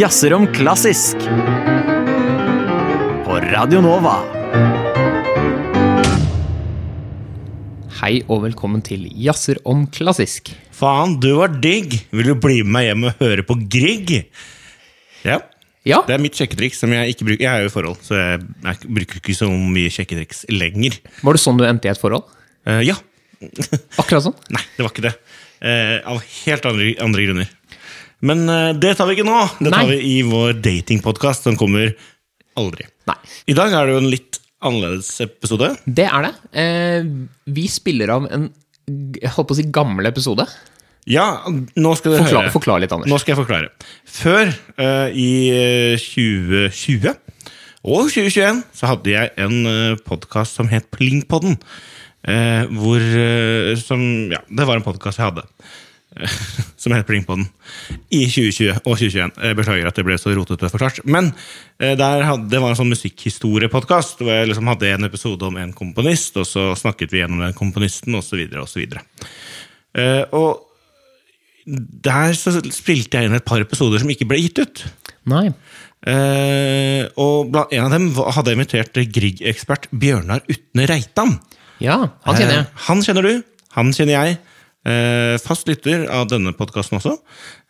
Jazzer om klassisk. På Radio Nova. Hei og velkommen til Jazzer om klassisk. Faen, du var digg! Vil du bli med meg hjem og høre på Grieg? Ja. Ja, Det er mitt sjekketriks som jeg ikke bruker. Jeg er jo i forhold, så jeg, jeg bruker ikke så mye sjekketriks lenger. Var det sånn du endte i et forhold? Uh, ja. Akkurat sånn? Nei, det var ikke det. Eh, av helt andre, andre grunner. Men eh, det tar vi ikke nå. Det tar Nei. vi i vår datingpodkast som kommer aldri. Nei. I dag er det jo en litt annerledes episode. Det er det. Eh, vi spiller av en holdt på å si gammel episode. Ja, nå skal dere forklare, høre. forklar litt, Anders. Nå skal jeg forklare. Før, eh, i eh, 2020 og 2021, så hadde jeg en uh, podkast som het Plingpodden. Eh, hvor eh, som, Ja, det var en podkast jeg hadde. eh, som het Plingpodden. I 2020 og 2021. Jeg beklager at det ble så rotete forklart. Men eh, der hadde, det var en sånn musikkhistoriepodkast hvor jeg liksom hadde en episode om en komponist, og så snakket vi gjennom den komponisten, osv. osv. Eh, og der så spilte jeg inn et par episoder som ikke ble gitt ut. Nei. Eh, og blant, en av dem hadde jeg invitert Grieg-ekspert Bjørnar Utne Reitan. Ja, han kjenner jeg. Eh, han kjenner du, han kjenner jeg. Eh, fast lytter av denne podkasten også.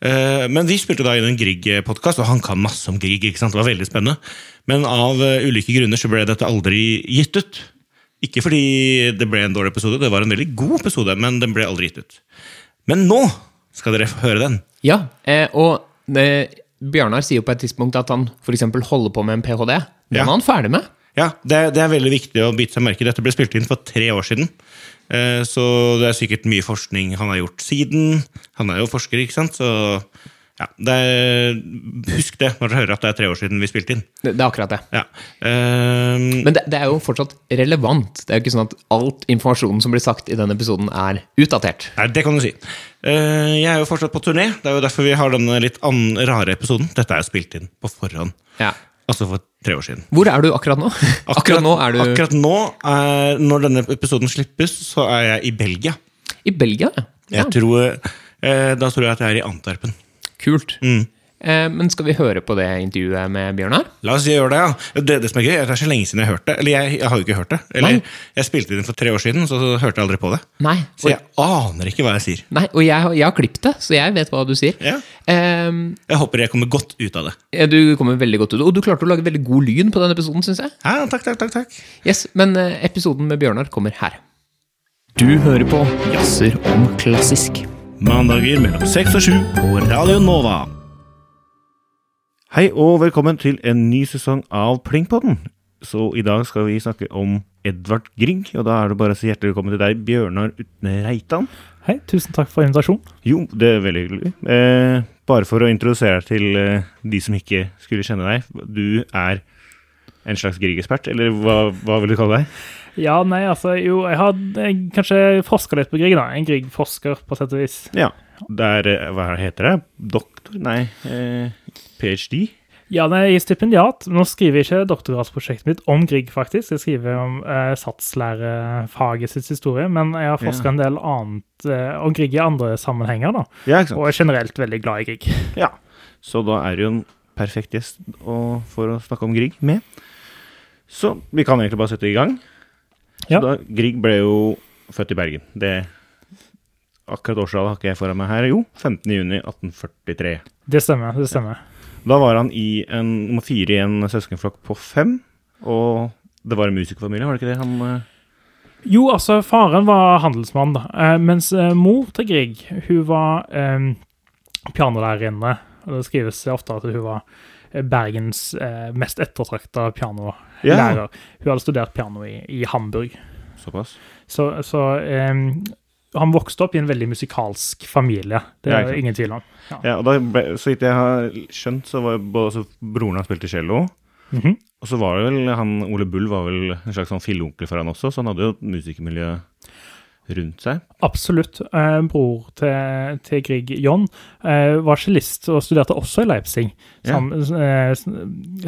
Eh, men vi spilte da inn en Grieg-podkast, og han kan masse om Grieg. ikke sant? Det var veldig spennende. Men av eh, ulike grunner så ble dette aldri gitt ut. Ikke fordi det ble en dårlig episode, det var en veldig god episode, men den ble aldri gitt ut. Men nå skal dere få høre den. Ja, eh, og eh, Bjørnar sier jo på et tidspunkt at han f.eks. holder på med en ph.d. Den Ja. er han ferdig med. Ja, det, det er veldig viktig å bite seg merke i. Dette ble spilt inn for tre år siden. Eh, Så det er sikkert mye forskning han har gjort siden. Han er jo forsker, ikke sant? Så ja, det er, husk det når dere hører at det er tre år siden vi spilte inn. Det, det er akkurat det. Ja. Um, Men det, det er jo fortsatt relevant. Det er jo ikke sånn at alt informasjonen som blir sagt i denne episoden, er utdatert. Nei, det kan du si. Uh, Jeg er jo fortsatt på turné. Det er jo derfor vi har denne litt rare episoden. Dette er jo spilt inn på forhånd. Ja. Altså for tre år siden. Hvor er du akkurat nå? Akkurat nå er du Akkurat nå, er, når denne episoden slippes, så er jeg i Belgia. i Belgia. ja. Jeg tror, eh, da tror jeg at jeg er i Antwerpen. Kult. Mm. Eh, men skal vi høre på det intervjuet med Bjørnar? La oss gjøre det, ja. Det, det som er gøy, det er så lenge siden jeg har hørt det. Eller jeg, jeg har jo ikke hørt det. Eller Nei. jeg spilte det inn for tre år siden, så hørte jeg aldri på det. Nei. Så jeg aner ikke hva jeg sier. Nei, og jeg, jeg har klippet det, så jeg vet hva du sier. Ja. Um, Jeg håper jeg kommer godt ut av det. du kommer veldig godt ut, og du klarte å lage veldig god lyd på den episoden, syns jeg. Ja, takk, takk, takk, takk. Yes, Men eh, episoden med Bjørnar kommer her. Du hører på Jazzer om klassisk. Mandager mellom seks og sju på Radio Nova. Hei og velkommen til en ny sesong av Plingpodden. Så i dag skal vi snakke om Edvard Grieg, og da er det bare å si hjertelig velkommen til deg, Bjørnar Utne Reitan. Hei, tusen takk for invitasjonen. Jo, det er veldig hyggelig. Eh, bare for å introdusere deg til eh, de som ikke skulle kjenne deg. Du er en slags Grieg-ekspert, eller hva, hva vil du kalle deg? Ja, nei, altså, jo, jeg har jeg, kanskje forska litt på Grieg, da. En Grieg-forsker, på sett og vis. Ja. Det er eh, Hva heter det? Doktor? Nei, eh, ph.d.? Ja, nei, i stipendiat. Nå skriver jeg ikke doktorgradsprosjektet mitt om Grieg, faktisk. Jeg skriver om eh, satslærefaget sitt historie, men jeg har forska Ja. en del annet eh, om Grieg i andre sammenhenger, da. Ja? Og er generelt veldig glad i Grieg. Ja. Så da er det jo en perfekt gjest å, for å snakke om Grieg med. Så vi kan egentlig bare sette i gang. Så Ja. da, Grieg ble jo født i Bergen. Det Akkurat årstallet har ikke jeg foran meg her. Jo, 15.6.1843. Det stemmer. det stemmer. Da var han i en nummer fire i en søskenflokk på fem. Og det var en musikerfamilie, var det ikke det? Han eh, Jo, altså, faren var handelsmann, da. Eh, mens eh, mor til Grieg, hun var eh, pianolærerinne. Og det skrives ofte at hun var Bergens eh, mest ettertrakta pianolærer. Hun hadde studert piano i, i Hamburg. Såpass. Så, så eh, han vokste opp i en veldig musikalsk familie. Det er ikke ingen tvil om. Ja. Ja, og da ble, Så vidt jeg har skjønt, så var både broren hans spilte cello. Mhm. Og så var det vel han Ole Bull var vel en slags sånn filleonkel for han også, så han hadde jo et musikermiljø rundt seg. Absolutt. Eh, bror til, til Grieg, John, eh, var cellist og studerte også i Leipzig. Ja. Sam, eh,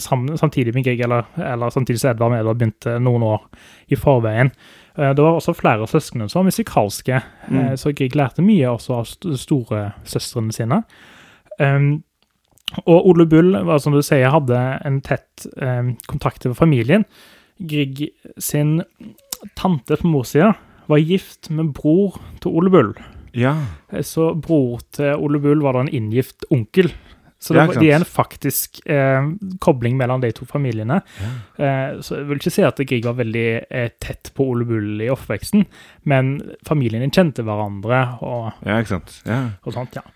sam, samtidig med Grieg, eller, eller samtidig som Edvard Medvard begynte noen år i forveien. Eh, Det var også flere søsken som var musikalske, mm. så Grieg lærte mye også av st- storesøstrene sine. Um, og Ole Bull, som du sier, hadde en tett um, kontakt med familien. Grieg sin tante på mors side var gift med bror til Ole Bull. Ja. Eh, Så bror til Ole Bull var da en inngift onkel. Så det, Ja, det er en faktisk eh, kobling mellom de to familiene. Eh, så jeg vil ikke si at Grieg var veldig eh, tett på Ole Bull i oppveksten, men familiene kjente hverandre og, ja, ikke sant. Ja. og sånt, ja.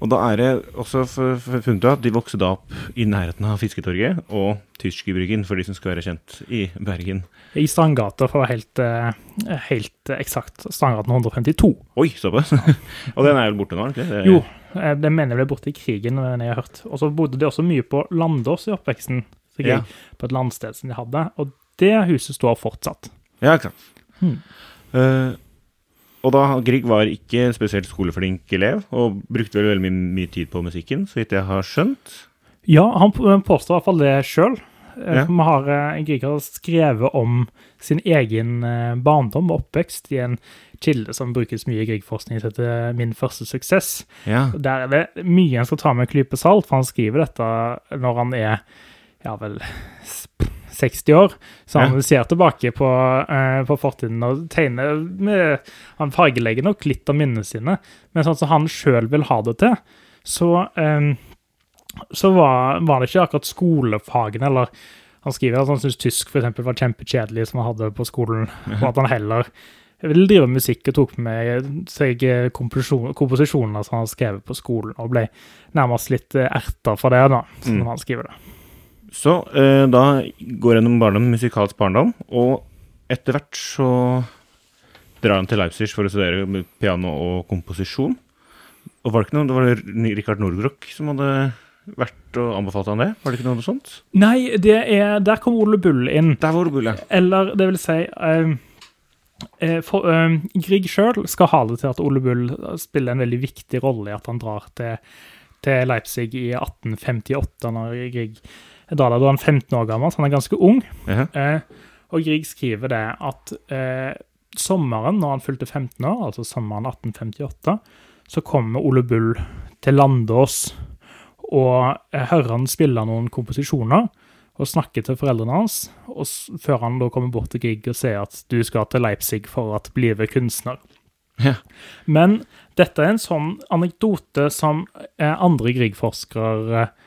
Og da er det også funnet at de vokste da opp i nærheten av Fisketorget og Tyskerbryggen, for de som skal være kjent i Bergen. I Strandgata, for å være helt, eh, helt eksakt. Strandgaten 152. Oi, såpass! og den er vel borte nå, ikke det? Jo, den mener jeg ble borte i krigen, den jeg har hørt. Og så bodde de også mye på Landås i oppveksten, Ja. På et landsted som de hadde. Og det huset står fortsatt. Ja, ikke sant. Hmm. Eh, og da Grieg var ikke en spesielt skoleflink elev, og brukte vel veldig mye, mye tid på musikken, så vidt jeg har skjønt. Ja, han påstår i hvert fall det sjøl. Ja. Har eh, Grieg har skrevet om sin egen eh, barndom og oppvekst i en kilde som brukes mye i Grieg-forskning, som heter Min første suksess. Ja. Der er det mye en skal ta med en klype salt, for han skriver dette når han er ja vel 60 år. Så han ser tilbake på, eh, på fortiden og tegner med Han fargelegger nok litt av minnene sine, men sånn som han sjøl vil ha det til, så eh, så var, var det ikke akkurat skolefagene, eller han skriver at han syntes tysk for eksempel var kjempekjedelig som han hadde på skolen, og at han heller ville drive med musikk og tok med seg komposisjon- komposisjoner som han har skrevet på skolen, og ble nærmest litt eh, erta for det, da, som Mm. han skriver det. Så eh, da går gjennom barndom, musikalsk barndom, og etter hvert så drar han til Leipzig for å studere piano og komposisjon. Og var det ikke noe, det var Rikard Nordgrok som hadde vært og anbefalt han det? Var det ikke noe sånt? Nei, det er, der kom Ole Bull inn. Der var Ole Bull, ja. Eller det vil si eh, for, eh, Grieg sjøl skal ha det til at Ole Bull spiller en veldig viktig rolle i at han drar til, til Leipzig i 1858, når Grieg da han er 15 år gammel, så han er ganske ung. Ja. Eh, og Grieg skriver det at eh, sommeren når han fylte 15 år, altså sommeren 1858, så kommer Ole Bull til Landås og eh, hører han spille noen komposisjoner og snakker til foreldrene hans, og før han da kommer bort til Grieg og sier at du skal til Leipzig for å bli kunstner. Ja. Men dette er en sånn anekdote som eh, andre Grieg-forskere, eh,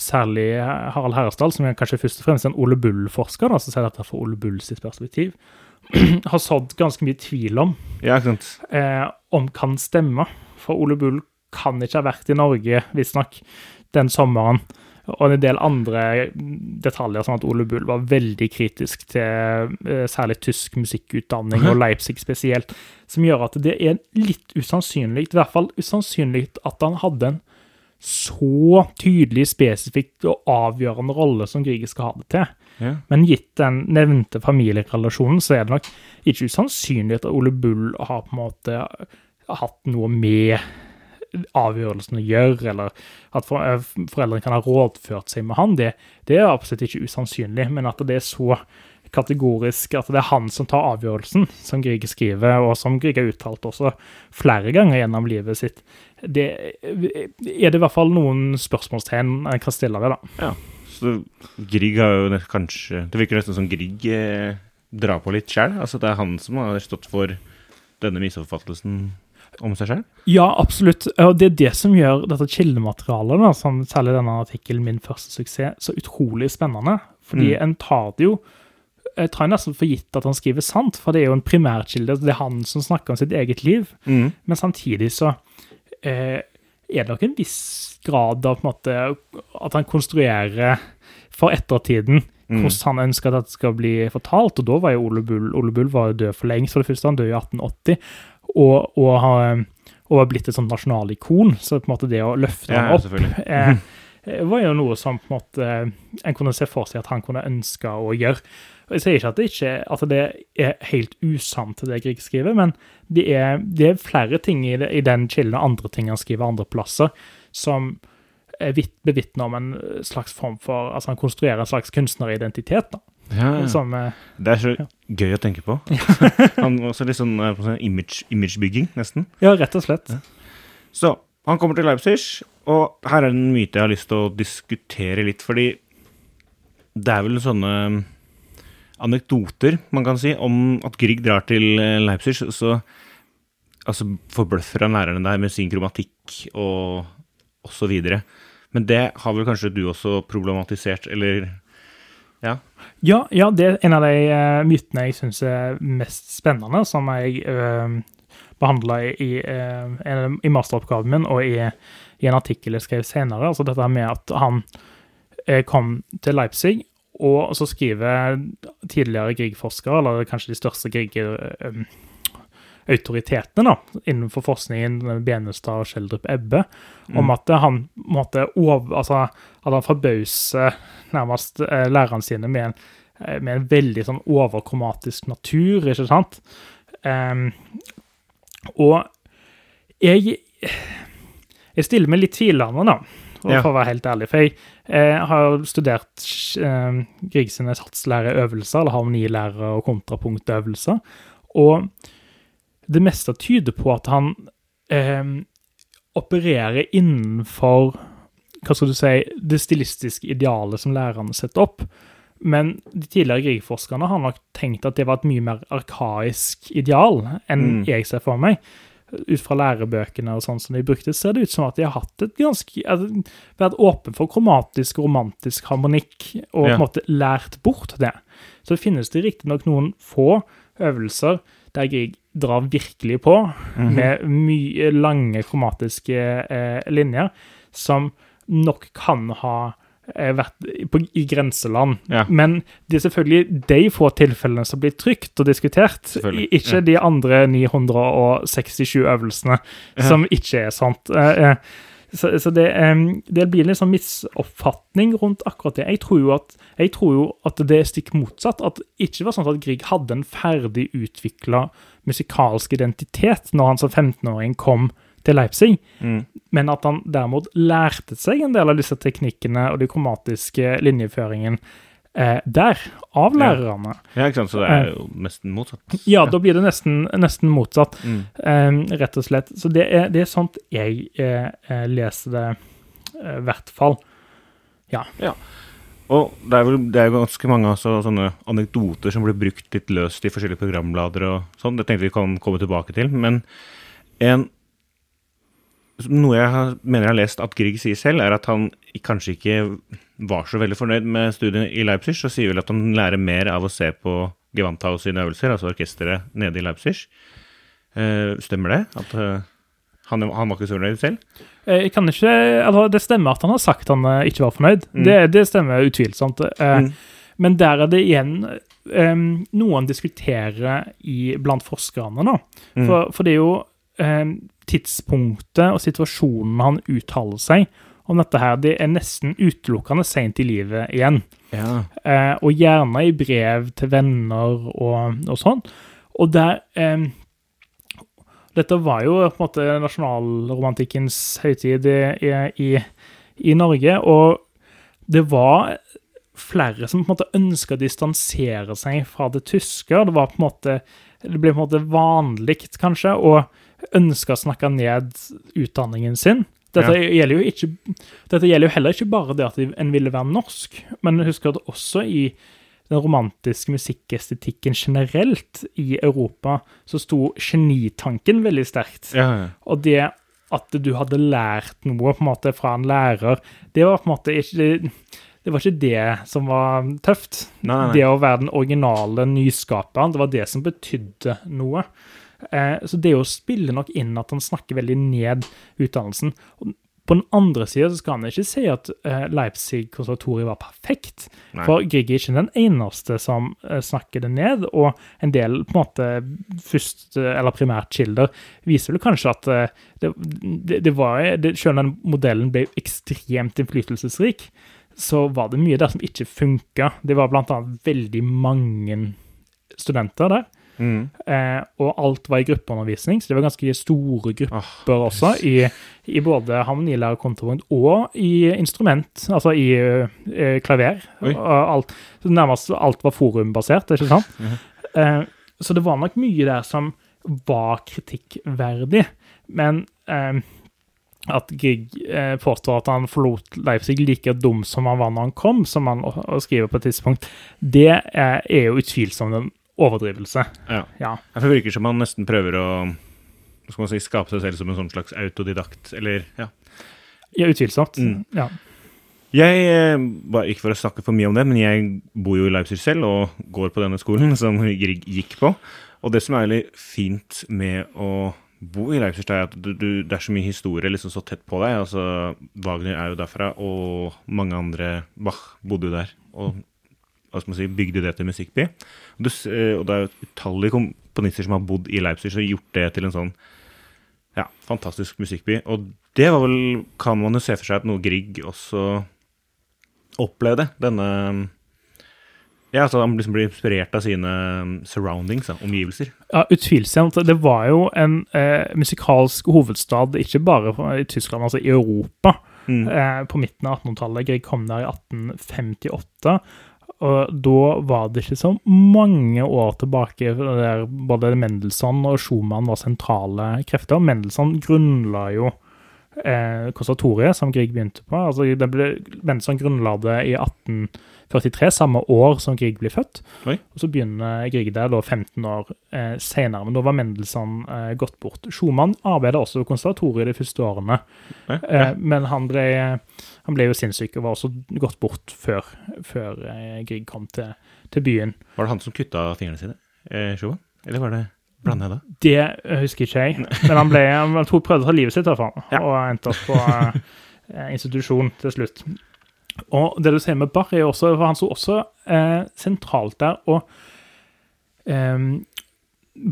særlig Harald Herresdal, som er kanskje først og fremst en Ole Bull-forsker, som ser dette fra Ole Bull sitt perspektiv, har sådd ganske mye tvil om Ja, eh, om kan stemme. For Ole Bull kan ikke ha vært i Norge, visstnok, den sommeren. Og en del andre detaljer, som at Ole Bull var veldig kritisk til eh, særlig tysk musikkutdanning, og Leipzig spesielt, som gjør at det er litt usannsynlig, i hvert fall usannsynlig, at han hadde en så tydelig, spesifikt og avgjørende rolle som Grieg skal ha det til. Ja. Men gitt den nevnte familierelasjonen, så er det nok ikke usannsynlig at Ole Bull har på en måte hatt noe med avgjørelsen å gjøre, eller at eh, foreldrene kan ha rådført seg med han. Det, det er absolutt ikke usannsynlig, men at det er så kategorisk at det er han som tar avgjørelsen, som Grieg skriver, og som Grieg har uttalt også flere ganger gjennom livet sitt, det er det i hvert fall noen spørsmålstegn en kan stille ved, da. Så Grieg har jo kanskje Det virker nesten som Grieg eh, drar på litt sjøl. Altså, det er han som har stått for denne misoppfattelsen om seg sjøl. Ja, absolutt. Og det er det som gjør dette kildematerialet, da, som særlig denne artikkelen 'Min første suksess', så utrolig spennende. Fordi Mm. en tar det jo Jeg tar nesten for gitt at han skriver sant, for det er jo en primærkilde. Det er han som snakker om sitt eget liv. Mm. Men samtidig så eh, er det nok en viss grad av måte at han konstruerer for ettertiden Mm. hvordan han ønsker at dette skal bli fortalt. Og da var jo Ole Bull Ole Bull var død for lengst. For det første, han døde i 1880, og, og, har, og var blitt et sånt nasjonalikon. Så på en måte det å løfte Ja, ham opp eh, var jo noe som en måte en kunne se for seg at han kunne ønske å gjøre. Og Jeg sier ikke at det, ikke, at det er helt usant, det Grieg skriver, men det er, det er flere ting i, det, i den kilden og andre ting han skriver andre plasser, som er vitt- bevitner om en slags form for Altså han konstruerer en slags kunstneridentitet. da. Ja, Som eh, Det er så gøy å tenke på. Han var også litt sånn eh, sånn image, imagebygging, nesten. Ja, rett og slett. Så han kommer til Leipzig, og her er en myte jeg har lyst til å diskutere litt, fordi det er vel sånne anekdoter, man kan si, om at Grieg drar til eh, Leipzig, så altså, forbløffer han lærerne der med sin kromatikk og, så videre. Men det har vel kanskje du også problematisert, eller Ja. Ja, ja, det er en av de uh, mytene jeg syns er mest spennende, som jeg uh, behandla i, uh, i masteroppgaven min og i, i en artikkel jeg skrev senere. Altså dette med at han uh, kom til Leipzig, og så skriver tidligere Grieg-forskere, eller kanskje de største Grieg-autoritetene da, innenfor forskningen, Benestad og Schjelderup Ebbe, om at han måtte over, altså, at han forbauser nærmest eh, lærerne sine med en, eh, med en veldig sånn overkromatisk natur, ikke sant? Um, og jeg, jeg stiller meg litt tvilende, da, for, å være helt ærlig. For jeg eh, har studert eh, Grieg sine satslæreøvelser, eller harmonilære- og kontrapunktøvelser, og det meste tyder på at han eh, opererer innenfor hva skal du si, det stilistiske idealet som lærerne setter opp. Men de tidligere Grieg-forskerne har nok tenkt at det var et mye mer arkaisk ideal enn Mm. jeg ser for meg. Ut fra lærebøkene og sånn som de brukte, ser det ut som at de har hatt et ganske, at- vært åpen for kromatisk og romantisk harmonikk, og på en måte lært bort det. Så finnes det riktignok noen få øvelser der Grieg drar virkelig på, Mhm. med mye lange kromatiske eh, linjer, som nok kan ha vært på, i grenseland. Ja. Men det er selvfølgelig de få tilfellene som blir trygt og diskutert, ikke ja. de andre 967 øvelsene som ikke er sant. Eh, eh, Så, så det, det blir en sånn misoppfatning rundt akkurat det. Jeg tror, jo at, jeg tror jo at det er stikk motsatt. At det ikke var sånn at Grieg hadde en ferdig utvikla musikalsk identitet når han som 15-åring kom til Leipzig, Mm. men at han derimot lærte seg en del av disse teknikkene og de kromatiske linjeføringen eh, der, av lærerne. Ja, ikke sant, så det er jo nesten motsatt. Ja, da blir det nesten, nesten motsatt. Mm. Eh, rett og slett. Så det er, det er sånt jeg eh, eh, leser det, eh, i hvert fall. Ja, Og det er, vel, det er ganske mange altså, sånne anekdoter som blir brukt litt løst i forskjellige programblader og sånn. Det tenkte vi kan komme tilbake til. Men en, noe jeg mener jeg har lest at Grieg sier selv, er at han kanskje ikke var så veldig fornøyd med studiene i Leipzig, og sier vel at han lærer mer av å se på Gewandhaus sine øvelser, altså orkesteret nede i Leipzig. Uh, stemmer det? At uh, han, han var ikke så fornøyd selv? Eh, Jeg kan ikke, altså Det stemmer at han har sagt han ikke var fornøyd. Mm. Det, det stemmer utvilsomt. Uh, Mm. Men der er det igjen eh, noen diskuterer i, blant forskerne, da. Mm. For, for det er jo eh, tidspunktet og situasjonen han uttaler seg om dette her, det er nesten utelukkende seint i livet igjen. Ja. Eh, og gjerne i brev til venner og, og sånn. Og der eh, Dette var jo på en måte nasjonalromantikkens høytid i, i, i Norge, og det var flere som på en måte ønska å distansere seg fra det tyske. og Det var på en måte det ble på en måte vanlig, kanskje, å ønske å snakke ned utdanningen sin. Dette, gjelder jo ikke, dette gjelder jo heller ikke bare det at en ville være norsk, men husk at også i den romantiske musikkestetikken generelt i Europa, så sto genitanken veldig sterkt. Ja, ja. Og det at du hadde lært noe på en måte fra en lærer, det var på en måte ikke det var ikke det som var tøft. Nei, nei. Det å være den originale nyskaperen, det var det som betydde noe. Eh, så det å spille nok inn at han snakker veldig ned utdannelsen. På den andre sida skal han ikke si at eh, Leipzig-konservatoriet var perfekt. Nei. For Grieg er ikke den eneste som eh, snakker det ned, og en del på en måte først- eller primærkilder viser vel kanskje at det, det, det var det, Selv om den modellen ble ekstremt innflytelsesrik, så var det mye der som ikke funka. Det var annet veldig mange studenter der Mm. Eh, og alt var i gruppeundervisning, så det var ganske store grupper oh, også, i, i både harmonilære kontrapunkt og i instrument, altså i eh, klaver. Alt, så nærmest alt var forumbasert, ikke sant? Mhm. eh, så det var nok mye der som var kritikkverdig, men eh, at Grieg eh, påstår at han forlot Leipzig like dum som han var når han kom, som han skriver på et tidspunkt, det er, jo utvilsomt en overdrivelse. Ja. Ja. Det virker som han nesten prøver å si, skape seg selv som en sånn slags autodidakt, eller ja. Ja, utvilsomt. Mm. Ja. Jeg, eh, bare ikke for å snakke for mye om det, men jeg bor jo i Leipzig selv og går på denne skolen som Grieg gikk på. Og det som er veldig fint med å bo i Leipzig, er at du, du, det er så mye historie liksom så tett på deg. Altså, Wagner er jo derfra, og mange andre Bach bodde jo der. Og si, bygde det til musikkby. Og, du, eh, og det er jo utallige komponister som har bodd i Leipzig og gjort det til en sånn ja, fantastisk musikkby. Og det var vel, kan man jo se for seg at noe Grieg også opplevde. Denne Ja, altså han liksom blir inspirert av sine surroundings, da, omgivelser. Ja, utvilsomt. Det var jo en eh, musikalsk hovedstad, ikke bare i Tyskland, altså i Europa, Mm. eh, på midten av 1800-tallet. Grieg kom der i 1858. Og da var det ikke så mange år tilbake der både Mendelssohn og Schumann var sentrale krefter. Mendelssohn grunnla jo eh, konservatoriet som Grieg begynte på. Altså, ble, Mendelssohn grunnla det i 1843, samme år som Grieg ble født. Oi. Og så begynner Grieg der da 15 år eh, senere, men da var Mendelssohn eh, gått bort. Schumann arbeidet også ved konservatoriet de første årene, Ja, eh, men han ble, han ble jo sinnssyk og var også gått bort før, før eh, Grieg kom til, til byen. Var det han som kutta fingrene sine? Eh? Eller var det Blanda jeg da? Det husker ikke jeg, men han, ble, han prøvde å ta livet sitt, i hvert fall, Ja. og endte opp på eh, institusjon til slutt. Og det du ser med Bach, er også, for han sto også eh, sentralt der, og ehm,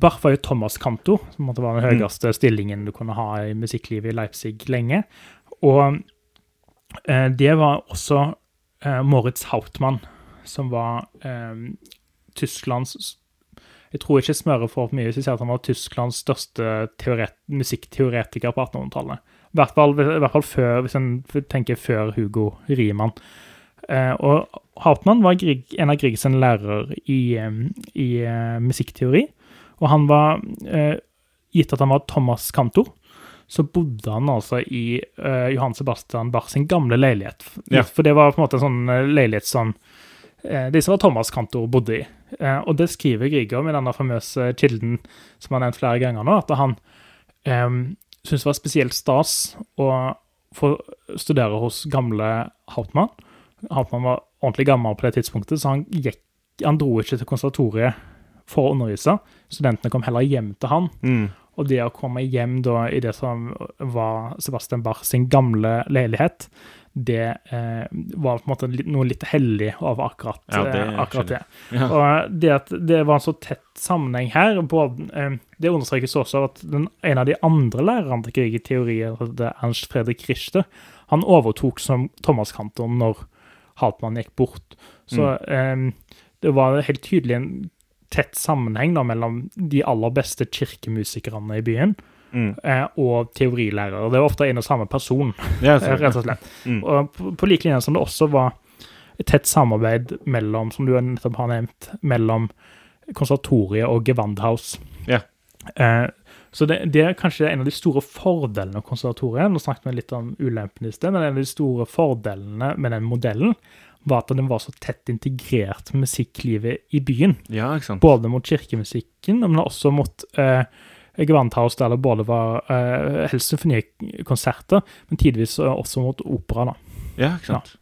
Bach var jo Thomas-kantor, som måtte være den Mm. høyeste stillingen du kunne ha i musikklivet i Leipzig lenge. Og det var også eh, Moritz Hautmann, som var eh, Tysklands Jeg tror ikke jeg smører for mye hvis jeg sier at han var Tysklands største teoret, musikkteoretiker på 1800-tallet. I hvert fall, I hvert fall før, hvis en tenker før Hugo Riemann. Eh, og Hautmann var en av Griegs lærere i, eh, i eh, musikkteori. Og han var, eh, gitt at han var Thomas Kantor, så bodde han altså i uh, Johan Sebastian Bach sin gamle leilighet. Ja. For det var på en måte en sånn eh, leilighet som uh, de som var Thomas Kantor bodde i. Uh, og det skriver Grieg om i denne famøse kilden som han har nevnt flere ganger nå, at han um, syntes det var spesielt stas å få studere hos gamle Hauptmann. Hauptmann var ordentlig gammel på det tidspunktet, så han, gikk, han dro ikke til konservatoriet for å undervise. Studentene kom heller hjem til han. Mm. Og det å komme hjem da i det som var Sebastian Bach sin gamle leilighet, det eh, var på en måte noe litt hellig over akkurat, Ja, det eh, akkurat det. Ja. Og det at det var en så tett sammenheng her, både, eh, det understrekes også at den, en av de andre lærerne til krig i teori, det er Ernst Fredrik Richter, han overtok som Thomas Kantor når Hartmann gikk bort. Så eh, det var helt tydelig en tett sammenheng da, mellom de aller beste kirkemusikerne i byen Mm. eh, og teorilærere. Det var ofte en og samme person, Ja, rett og slett. Mm. Og på, på like linje som det også var et tett samarbeid mellom, som du nettopp har nevnt, mellom konservatoriet og Gewandhaus. Ja. Eh, så det, det er kanskje en av de store fordelene av konservatoriet. Nå snakket vi litt om ulempene i sted, men en av de store fordelene med den modellen var at den var så tett integrert med musikklivet i byen. ja, ikke sant. Både mot kirkemusikken, men også mot eh, Gewandhaus, der det både var eh, helst symfonikonserter, men tidvis eh, også mot opera. da. Ja, ikke sant.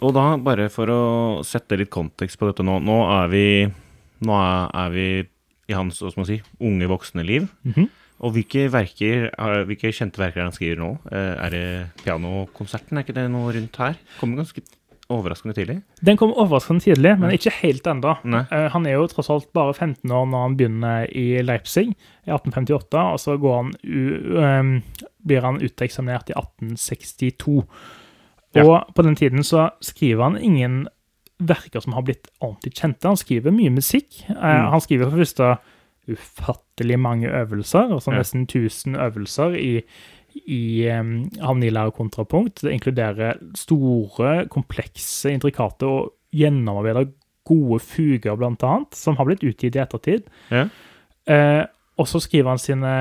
Og da, bare for å sette litt kontekst på dette nå Nå er vi, nå er, er vi i hans hva skal man si, unge voksne liv. Mhm. Og hvilke verker, er- hvilke kjente verker er han skriver nå? Eh, Er det pianokonserten? Er ikke det noe rundt her? Kommer ganske overraskende tidlig. Den kom overraskende tidlig, men ikke helt ennå. Eh, han er jo tross alt bare 15 år når han begynner i Leipzig i 1858, og så går han blir han uteksaminert i 1862. Ja. Og på den tiden så skriver han ingen verker som har blitt ordentlig kjente. Han skriver mye musikk. Eh, Mm. Han skriver for første ufattelig mange øvelser, altså nesten 1000 øvelser i, i um, harmonilære kontrapunkt. Det inkluderer store, komplekse, intrikate og gjennomarbeida gode fuger, blant annet, som har blitt utgitt i ettertid. Ja. Eh, og så skriver han sine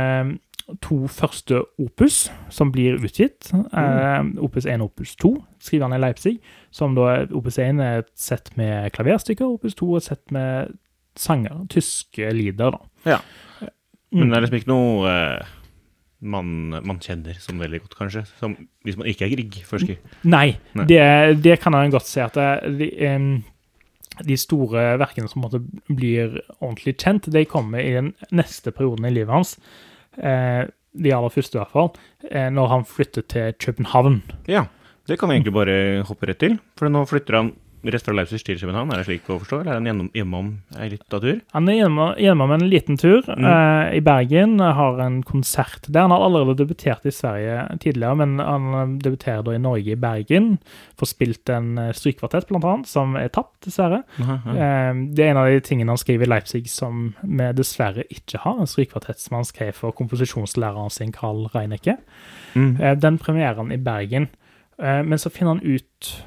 to første opus, som blir utgitt. Eh, opus 1 og opus 2 skriver han i Leipzig. Som da Opus 1 er et sett med klaverstykker, opus 2 er et sett med sanger. Tyske lieder, da. Ja. Men Mm. det er liksom ikke noe eh, man, man kjenner som veldig godt, kanskje. Som, hvis man ikke er Grieg-forsker. Nei, Nei. Det, det kan jeg godt si at det, de, de store verkene som måtte, blir ordentlig kjent, de kommer i den neste perioden i livet hans. Eh, de aller første, i hvert fall. Eh, når han flytter til København. Ja, det kan vi egentlig bare hoppe rett til. For nå flytter han rett fra Leipzig til København, er det slik å forstå? Eller er han gjennom, gjennom ei lita tur? Han er gjennom, gjennom en liten tur Mm. eh, i Bergen, har en konsert der. Han har allerede debutert i Sverige tidligere, men han debuterer da i Norge, i Bergen. Får spilt en eh, strykekvartett, blant annet, som er tapt, dessverre. Aha, ja. Eh, Det er en av de tingene han skriver i Leipzig som vi dessverre ikke har. En strykekvartett som han skrev for komposisjonslæreren sin, Karl Reinecke. Mm. Eh, Den premieren i Bergen. Eh, Men så finner han ut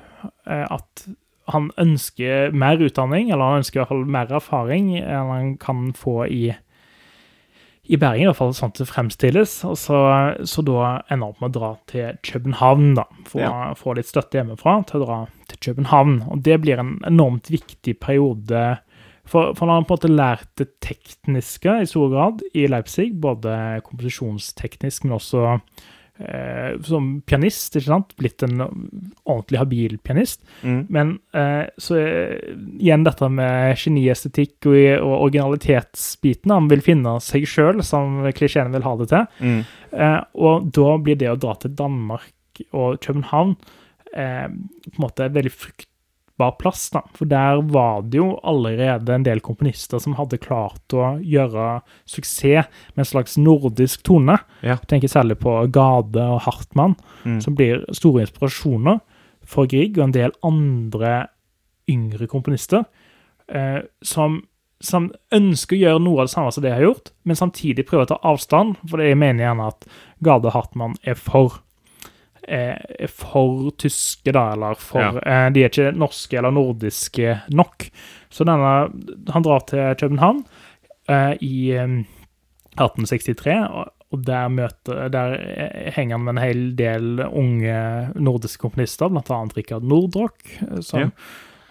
eh, at han ønsker mer utdanning, eller han ønsker i hvert fall mer erfaring enn han kan få i i Bergen, i hvert fall sånn det fremstilles. Og så, så da ender han opp med å dra til København, da. For Ja. få litt støtte hjemmefra til å dra til København. Og det blir en enormt viktig periode. For, for han har på en måte lært det tekniske i stor grad i Leipzig, både komposisjonsteknisk, men også eh, som pianist, ikke sant? Blitt en ordentlig habil pianist. Mm. Men eh, så eh, igjen dette med geniestetikk og, og originalitetsbiten. Han vil finne seg sjøl, som klisjeen vil ha det til. Mm. Eh, og da blir det å dra til Danmark og København eh, på en måte veldig veldig fruktbar plass, da. For der var det jo allerede en del komponister som hadde klart å gjøre suksess med en slags nordisk tone. Ja. Jeg tenker særlig på Gade og Hartmann, Mm. som blir store inspirasjoner for Grieg og en del andre yngre komponister, eh, som, som ønsker å gjøre noe av det samme som det jeg har gjort, men samtidig prøver å ta avstand, for jeg mener gjerne at Gade og Hartmann er for er for tyske, da, eller for Ja. eh, De er ikke norske eller nordiske nok. Så denne Han drar til København eh, i eh, 1863, og, og der, møter, der eh, henger han med en hel del unge nordiske komponister, blant annet Rikard Nordrock, eh, som Ja.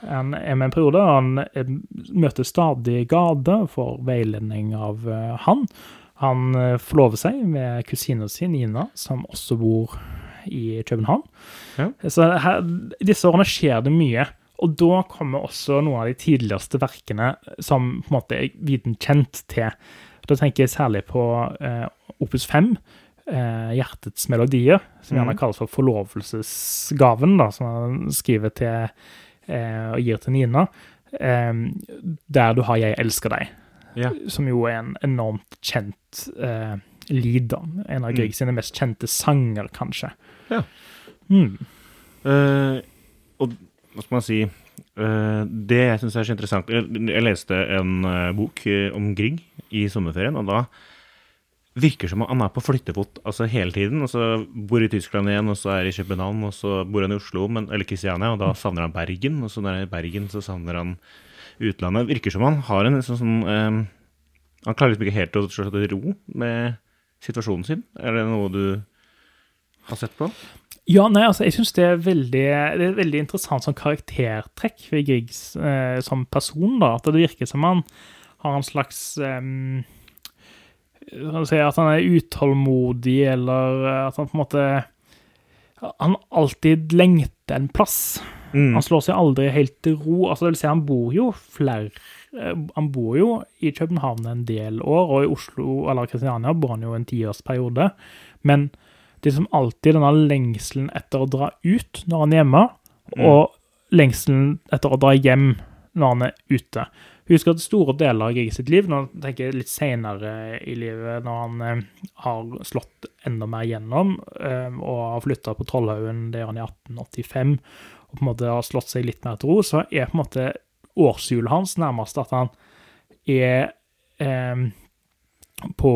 han er med en periode. og Han eh, møter stadig Gade for veiledning av eh, han. Han eh, forlover seg med kusina si, Nina, som også bor i København. Ja. Så her, disse årene skjer det mye. Og da kommer også noen av de tidligste verkene som på en måte er viden kjent til. Da tenker jeg særlig på eh, Opus 5, eh, 'Hjertets melodier', som gjerne Mhm. kalles for forlovelsesgaven, da, som han skriver til eh, og gir til Nina, eh, der du har 'Jeg elsker deg', Ja. som jo er en enormt kjent eh, lead, da. En av Mm. Grieg sine mest kjente sanger, kanskje. Ja. Mm. Uh, og hva skal man si uh, Det jeg syns er så interessant Jeg, jeg leste en uh, bok om Grieg i sommerferien, og da virker som om han er på flyttefot altså hele tiden. og så Bor i Tyskland igjen, og så er i København, og så bor han i Oslo, men, eller Kristiania, og da savner han Bergen. Og så når han er i Bergen, så savner han utlandet. Virker som han har en sånn, sånn um, Han klarer liksom ikke helt å slå seg til ro med situasjonen sin. Er det noe du har sett på? Ja, nei, altså, jeg syns det det er veldig interessant sånn karaktertrekk ved Griegs eh, som person. da, At det virker som han har en slags um, si, At han er utålmodig, eller at han på en måte Han alltid lengter en plass. Mm. Han slår seg aldri helt til ro. altså det vil si Han bor jo flere eh, Han bor jo i København en del år, og i Oslo eller Kristiania bor han jo en tiårsperiode. Men det er som alltid denne lengselen etter å dra ut når han er hjemme, Mm. og lengselen etter å dra hjem når han er ute. Husk at store deler av Grieg sitt liv, nå tenker jeg litt senere i livet, når han eh, har slått enda mer gjennom eh, og har flytta på Trollhaugen, det gjør han i 1885, og på en måte har slått seg litt mer til ro, så er på en måte årshjulet hans nærmest at han er eh, på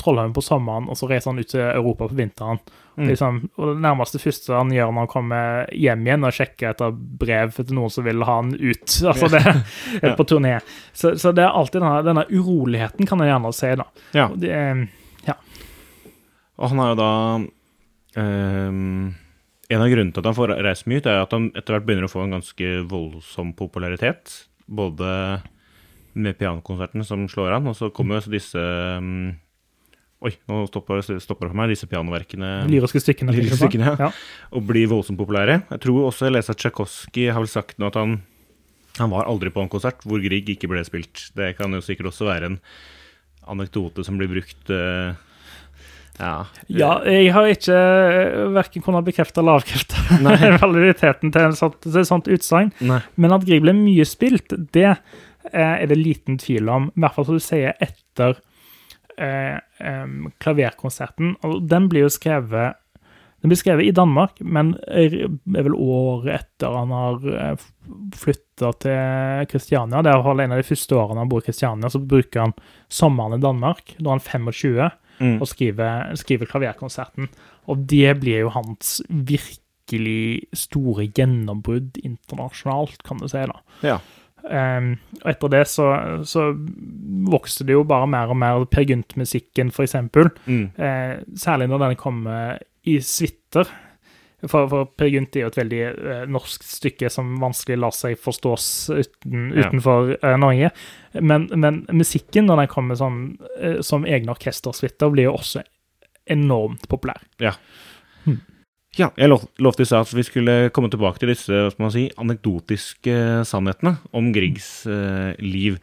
Trollhaugen på sommeren, og så reiser han ut til Europa på vinteren. Mm. Liksom, og Det nærmeste første han gjør når han kommer hjem igjen, og sjekker etter brev til noen som vil ha han ut. altså det Ja. På turné. Så, så det er alltid denne, denne uroligheten, kan jeg gjerne si. da. Ja. Og Det, er- Og han er jo da ehm, En av grunnene til at han får reist mye ut, er at han etter hvert begynner å få en ganske voldsom popularitet. Både med pianokonsertene som slår an, og så kommer jo disse um, Oi, nå stopper det for meg. Disse pianoverkene lyriske stykkene. Lyriske stykkene, ja. Ja. og blir voldsomt populære. Jeg tror også jeg leser at Tsjajkovskij har vel sagt nå at han han var aldri på en konsert hvor Grieg ikke ble spilt. Det kan jo sikkert også være en anekdote som blir brukt eh, Ja. Ja, jeg har ikke verken kunnet bekrefte eller avkrefte validiteten til, en sånt, sånt utsagn. Men at Grieg ble mye spilt, det eh, er det liten tvil om. I hvert fall som du sier etter eh, klaverkonserten. Og den blir jo skrevet den blir skrevet i Danmark, men er vel året etter han har flytta til Kristiania. Det er en av de første årene han bor i Kristiania, så bruker han sommeren i Danmark, da han er 25, Mm. og skriver, skriver klaverkonserten. Og det blir jo hans virkelig store gjennombrudd internasjonalt, kan du si. da. Ja. Um, og etter det så, så vokste det jo bare mer og mer Per Gynt-musikken, eksempel. Mm. Uh, særlig når den kommer i suiter. For, for Per Gynt er jo et veldig eh, norsk stykke som vanskelig lar seg forstås uten, Ja. utenfor eh, Norge. Men, men musikken, når den kommer sånn, eh, som egne orkestersuiter, blir jo også enormt populær. Ja, jeg lov, lovte i stad at vi skulle komme tilbake til disse si, anekdotiske sannhetene om Griegs eh, liv.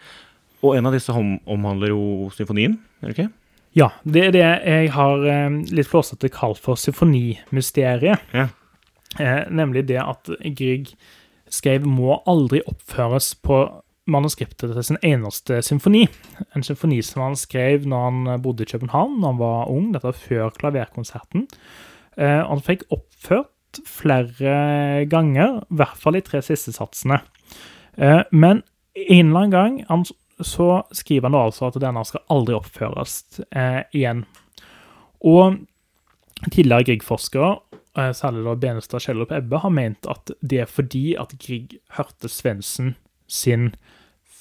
Og en av disse om, omhandler jo symfonien, er det ikke? Ja, det er det jeg har eh, litt flåsete kalt for symfonimysteriet. Ja. Eh, nemlig det at Grieg skrev 'må aldri oppføres' på manuskriptet til sin eneste symfoni. En symfoni som han skrev når han bodde i København, når han var ung, dette var før klaverkonserten. Eh, han fikk oppført flere ganger, i hvert fall de tre siste satsene. Eh, men en eller annen gang han, så skriver han da altså at denne skal aldri oppføres eh, igjen. Og tidligere Grieg-forskere, eh, særlig da Benestad, Kjellup Ebbe, har ment at det er fordi at Grieg hørte Svendsen sin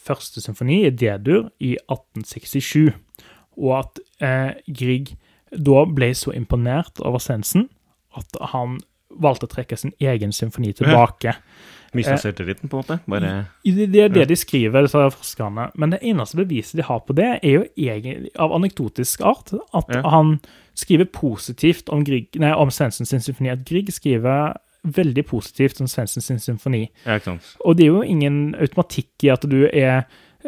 første symfoni i D-dur i 1867, og at eh, Grieg da ble så imponert over Svendsen at han valgte å trekke sin egen symfoni tilbake. Mista selvtilliten, på en måte? Bare Det det er det de skriver, disse forskerne. Men det eneste beviset de har på det, er jo egentlig av anekdotisk art. At Ja. han skriver positivt om, Grieg, nei, om Svensson sin symfoni. At Grieg skriver veldig positivt om Svensson sin symfoni. Ja. Og det er jo ingen automatikk i at du er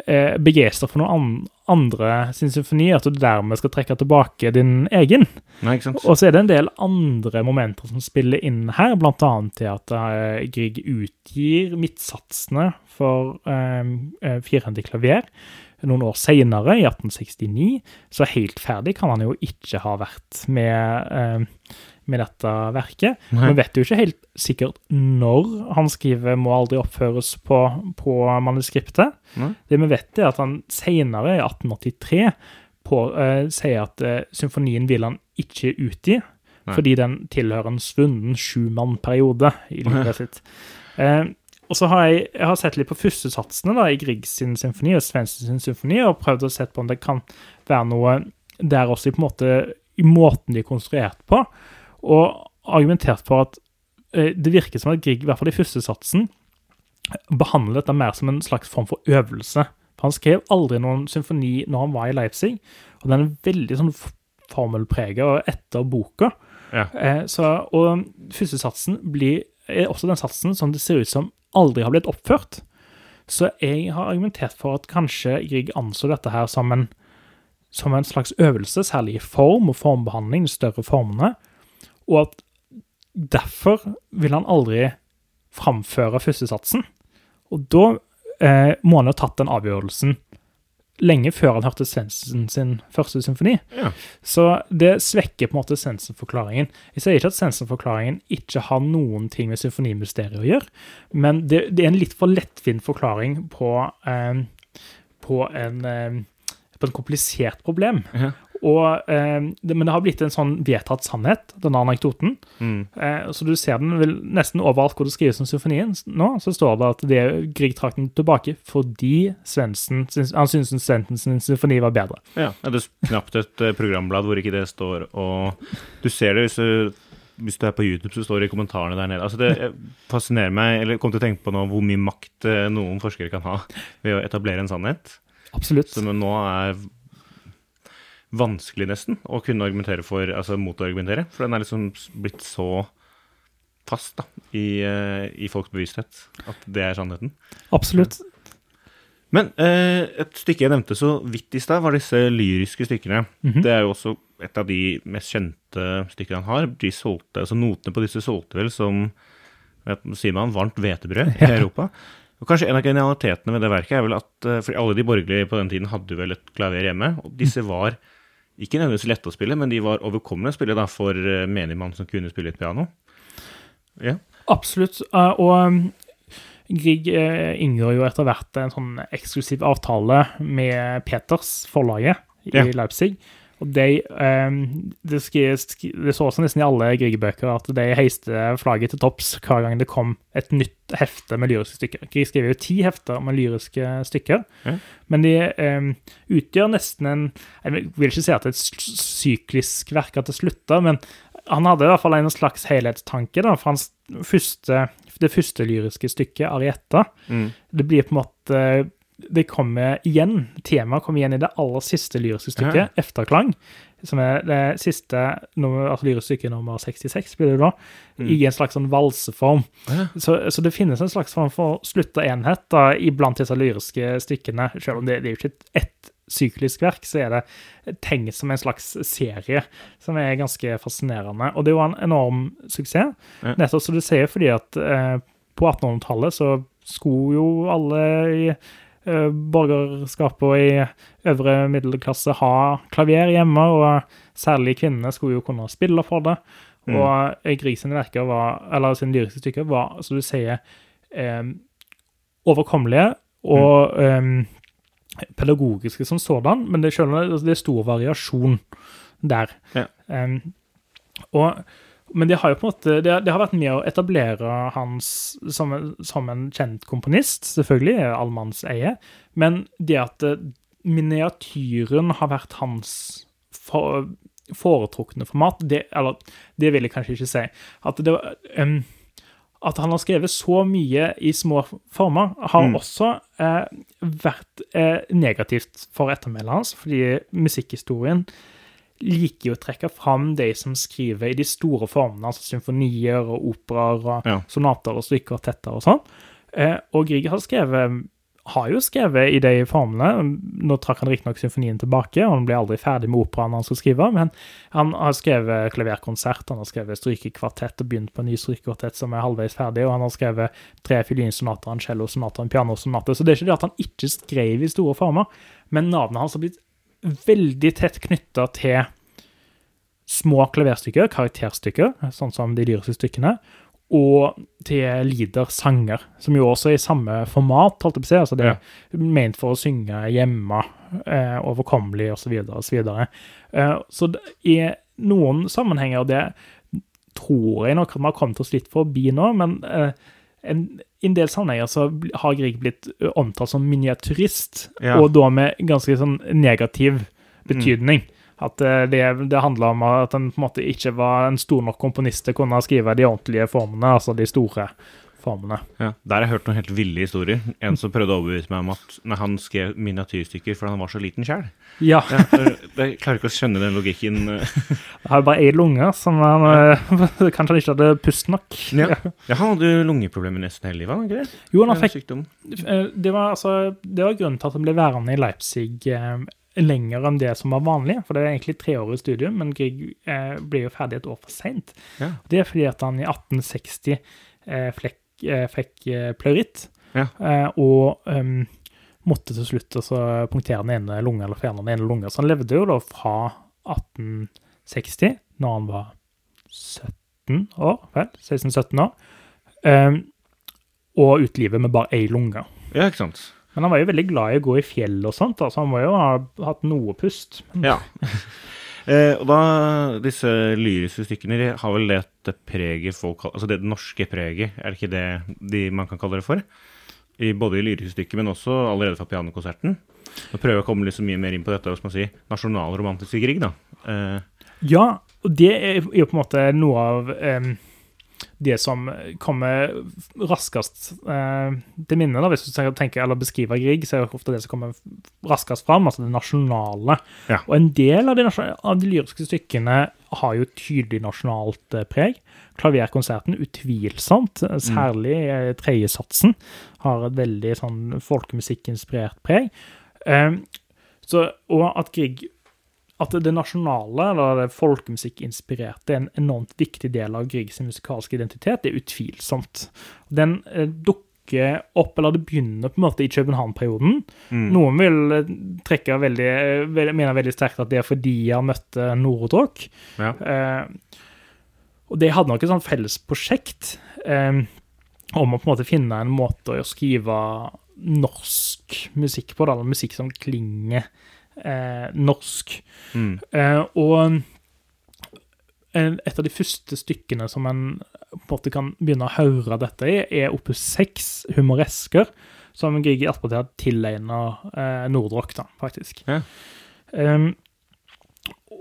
eh, begeistra for noen an andre sin symfoni, at du dermed skal trekke tilbake din egen. Nei. Og så er det en del andre momenter som spiller inn her, blant annet til at eh, Grieg utgir midtsatsene for eh, eh, firhendig klaver noen år senere, i 1869. Så helt ferdig kan han jo ikke ha vært med, eh, med dette verket. Nei. Vi vet jo ikke helt sikkert når han skriver 'må aldri oppføres' på, på manuskriptet. Nei. Det vi vet, er at han senere, i 1883, på, uh, sier at uh, symfonien vil han ikke utgi, Nei. fordi den tilhører en svunnen sjumannperiode i livet sitt. Uh, og så har jeg, jeg har sett litt på førstesatsene da, i Griegs sin symfoni og Svensens sin symfoni, og prøvd å se på om det kan være noe der også i på en måte i måten de er konstruert på, og argumentert for at eh, det virker som at Grieg, i hvert fall i første satsen, behandler dette mer som en slags form for øvelse. For han skrev aldri noen symfoni når han var i Leipzig, og den er veldig sånn formelpreget etter boka. Ja. Eh, så, og første satsen blir, er også den satsen som det ser ut som aldri har blitt oppført. Så jeg har argumentert for at kanskje Grieg anså dette her som en, som en slags øvelse, særlig i form og formbehandling, de større formene, og at derfor vil han aldri framføre førstesatsen. Og da eh, må han ha tatt den avgjørelsen lenge før han hørte Svendsen sin første symfoni. Ja. Så det svekker på en måte Svendsen-forklaringen. Jeg sier ikke at Svendsen-forklaringen ikke har noen ting med symfonimysteriet å gjøre, men det, det er en litt for lettvint forklaring på, eh, på, en, eh, på en komplisert problem. Ja. Og, eh, det, men det har blitt en sånn vedtatt sannhet, denne anekdoten. Mm. Eh, så du ser den vel nesten overalt hvor det skrives om symfonien nå, så står det at det er Grieg trakk den tilbake fordi Svensen, han syntes Svensens symfoni var bedre. Ja, det er knapt et eh, programblad hvor ikke det står, og du ser det hvis du, hvis du er på YouTube, så står det i kommentarene der nede. Altså det fascinerer meg, eller kom til å tenke på nå, hvor mye makt noen forskere kan ha ved å etablere en sannhet, Absolutt. som nå er vanskelig nesten å kunne argumentere for, altså motargumentere, for den er liksom blitt så fast da, i, eh, i folks bevissthet at det er sannheten. Absolutt. Men eh, et stykke jeg nevnte så vidt i stad, var disse lyriske stykkene. Mhm. Det er jo også et av de mest kjente stykkene han har. De solgte, altså Notene på disse solgte vel som vet, sier man, varmt hvetebrød i Europa. Og kanskje En av genialitetene ved det verket er vel at eh, for alle de borgerlige på den tiden hadde vel et klaver hjemme. og Disse var ikke nødvendigvis lette å spille, men de var overkommelige å spille da for eh, menigmann som kunne spille et piano. Ja. Absolutt. eh, Og um, Grieg eh, inngår jo etter hvert en sånn eksklusiv avtale med Peters, forlaget, i Ja. Leipzig. Og de, um, det, skri- skri- det så også nesten i alle Grieg-bøker at de heiste flagget til topps hver gang det kom et nytt hefte med lyriske stykker. Grieg skriver jo ti hefter med lyriske stykker, Ja. men de um, utgjør nesten en Jeg vil ikke si at det er et syklisk verk at det slutter, men han hadde i hvert fall en slags helhetstanke. da, for hans første, Det første lyriske stykket, 'Arietta', Mm. det blir på en måte Det kommer igjen, temaet kommer igjen i det aller siste lyriske stykket, Ja. 'Efterklang', som er det siste nummer, altså lyriske stykket nummer 66, blir det da, Mm. i en slags sånn valseform. Ja. Så, så det finnes en slags form for slutta enhet da, iblant disse lyriske stykkene. Selv om det, det er jo ikke et, ett syklisk verk, så er det tenkt som en slags serie, som er ganske fascinerende. Og det var en enorm suksess, Ja. nettopp som du sier, fordi at eh, på 1800-tallet så skulle jo alle i borgerskapet og i øvre middelklasse ha klaver hjemme, og særlig kvinnene skulle jo kunne spille for det. Mm. Og eh, Grieg sine verker var, eller sine lyriske stykker var, som du sier, eh, overkommelige og eh, pedagogiske som sådan, men det, selv, altså, det er stor variasjon der. Ja. Eh, og, men det har jo på en måte, det, det har vært med å etablere hans som, en- som en kjent komponist, selvfølgelig, allemannseie, men det at eh, miniatyren har vært hans for, foretrukne format, det, eller det vil jeg kanskje ikke si. At, det, um, at han har skrevet så mye i små former, har Mm. også eh, vært eh, negativt for ettermælet hans, fordi musikkhistorien liker jo å trekke fram de som skriver i de store formene, altså symfonier og operaer og Ja. sonater og strykekvartetter og sånn. Eh, og Grieg har skrevet har jo skrevet i de formene. Nå trakk han riktignok symfonien tilbake, og han ble aldri ferdig med operaen han skulle skrive, men han har skrevet klaverkonsert, han har skrevet strykekvartett og begynt på en ny strykekvartett som er halvveis ferdig, og han har skrevet tre fiolinsonater, en cellosonater en pianosonate. Så det er ikke det at han ikke skrev i store former, men navnet hans har blitt veldig tett knytta til små klaverstykker, karakterstykker, sånn som de lyriske stykkene, og til lieder, sanger, som jo også er i samme format, holdt jeg på å si. Altså det er ment for å synge hjemme, eh, overkommelig osv. osv. Eh, så det, i noen sammenhenger, det tror jeg nok at vi har kommet oss litt forbi nå, men eh, en, i en del sammenhenger så har Grieg blitt omtalt som miniatyrist, Ja. og da med ganske sånn negativ betydning. At eh, det, det handla om at han på en måte ikke var en stor nok komponist til å kunne skrive de ordentlige formene, altså de store formene. Ja, Der har jeg hørt noen helt ville historier. En som prøvde å overbevise meg om at nei, han skrev miniatyrstykker fordi han var så liten sjøl. Ja, jeg jeg klarer ikke å skjønne den logikken. eh. jeg har jo bare én lunge, som han ja. kanskje han ikke hadde pust nok. Ja. Ja, han hadde jo lungeproblemer nesten hele livet, ikke det? Jo, han fikk. Eh, Det var, altså, det var grunnen til at han ble værende i Leipzig eh, lenger enn det som var vanlig. For det er egentlig treårig studium, men Grieg eh, ble jo ferdig et år for seint. Ja. Det er fordi at han i 1860 eh, flekk, eh, fikk eh, pleuritt. Ja. eh, og um, måtte til slutt altså, punktere den ene lunga eller fjerne den ene lunga. Så han levde jo da fra 1860, når han var 17 år, vel, 16-17 år, um, og ut livet med bare ei lunge. Ja, ikke sant. Men han var jo veldig glad i å gå i fjell og sånt, altså så han må jo ha hatt noe pust. Ja. Eh, og da, disse lyriske stykkene har vel det preget folk Altså det norske preget, er det ikke det de, man kan kalle det for? I, både i lyriske stykker, men også allerede fra pianokonserten. Nå prøver jeg å komme litt så mye mer inn på dette hva skal man si, nasjonalromantiske krig, da. Eh, Ja, og det er jo på en måte noe av em, det som kommer raskest eh, til minne, da, hvis du tenker eller beskriver Grieg, så er det ofte det som kommer raskest fram, altså det nasjonale. Ja. Og en del av de, av de lyriske stykkene har jo tydelig nasjonalt eh, preg. Klaverkonserten utvilsomt, eh, særlig eh, tredjesatsen, har et veldig sånn folkemusikkinspirert preg. Eh, så, og at Grieg at det nasjonale, eller det folkemusikkinspirerte, er en enormt viktig del av Griegs musikalske identitet, det er utvilsomt. Den eh, dukker opp, eller det begynner på en måte i København-perioden. mm. Noen vil eh, trekke veldig, eh, mener veldig sterkt at det er fordi han møtte Nordrock. Ja. Eh, og det hadde nok et sånt felles prosjekt eh, om å på en måte finne en måte å skrive norsk musikk på, eller musikk som klinger eh, norsk. Mm. Eh, og et av de første stykkene som en på en måte kan begynne å høre dette i, er opus 6, 'Humoresker', som Grieg i attpåtil har tilegna eh, Nordrock, da, faktisk. Ja. Um,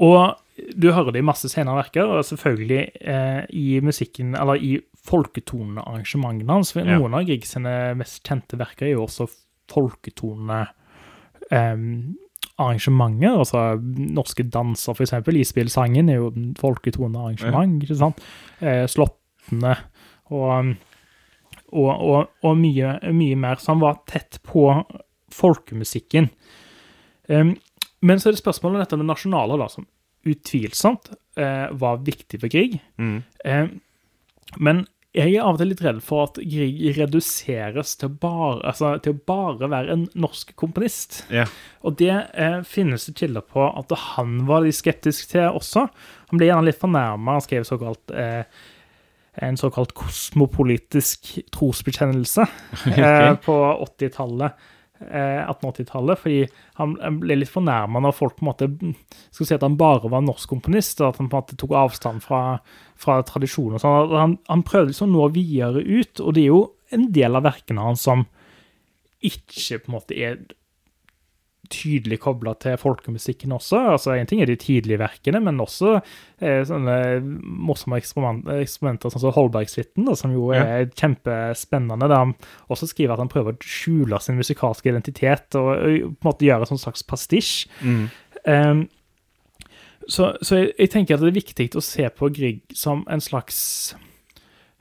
og du hører det i masse senere verker, og selvfølgelig eh, i musikken, eller i folketonearrangementene hans. Ja. Noen av Grieg sine mest kjente verker er jo også folketone em, arrangementer, altså norske danser, eksempel. Isbilsangen er jo et folketonearrangement, ikke sant? Eh, slottene og, og, og, og mye, mye mer. Så han var tett på folkemusikken. Um, men så er det spørsmålet om dette med nasjonale, da, som utvilsomt eh, var viktig for Grieg. Mm. Eh, men jeg er av og til litt redd for at Grieg reduseres til, bare, altså, til å bare være en norsk komponist. Ja. Og det eh, finnes det kilder på at han var litt skeptisk til også. Han ble gjerne litt fornærma. Han skrev såkalt eh, en såkalt kosmopolitisk trosbekjennelse eh, på 80-tallet. Eh, 1880-tallet, fordi han ble litt fornærma når folk på en måte skulle si at han bare var norsk komponist, og at han på en måte tok avstand fra, fra tradisjonen. og sånn. Han, han prøvde liksom å nå videre ut, og det er jo en del av verkene hans som ikke på en måte er tydelig kobla til folkemusikken også. Altså, En ting er de tidlige verkene, men også eh, sånne morsomme eksperiment, eksperimenter sånn som Holbergsuiten, som jo er kjempespennende. Der han også skriver at han prøver å skjule sin musikalske identitet og, og på en måte gjøre en sånn slags pastisj. Mm. Um, så så jeg, jeg tenker at det er viktig å se på Grieg som en slags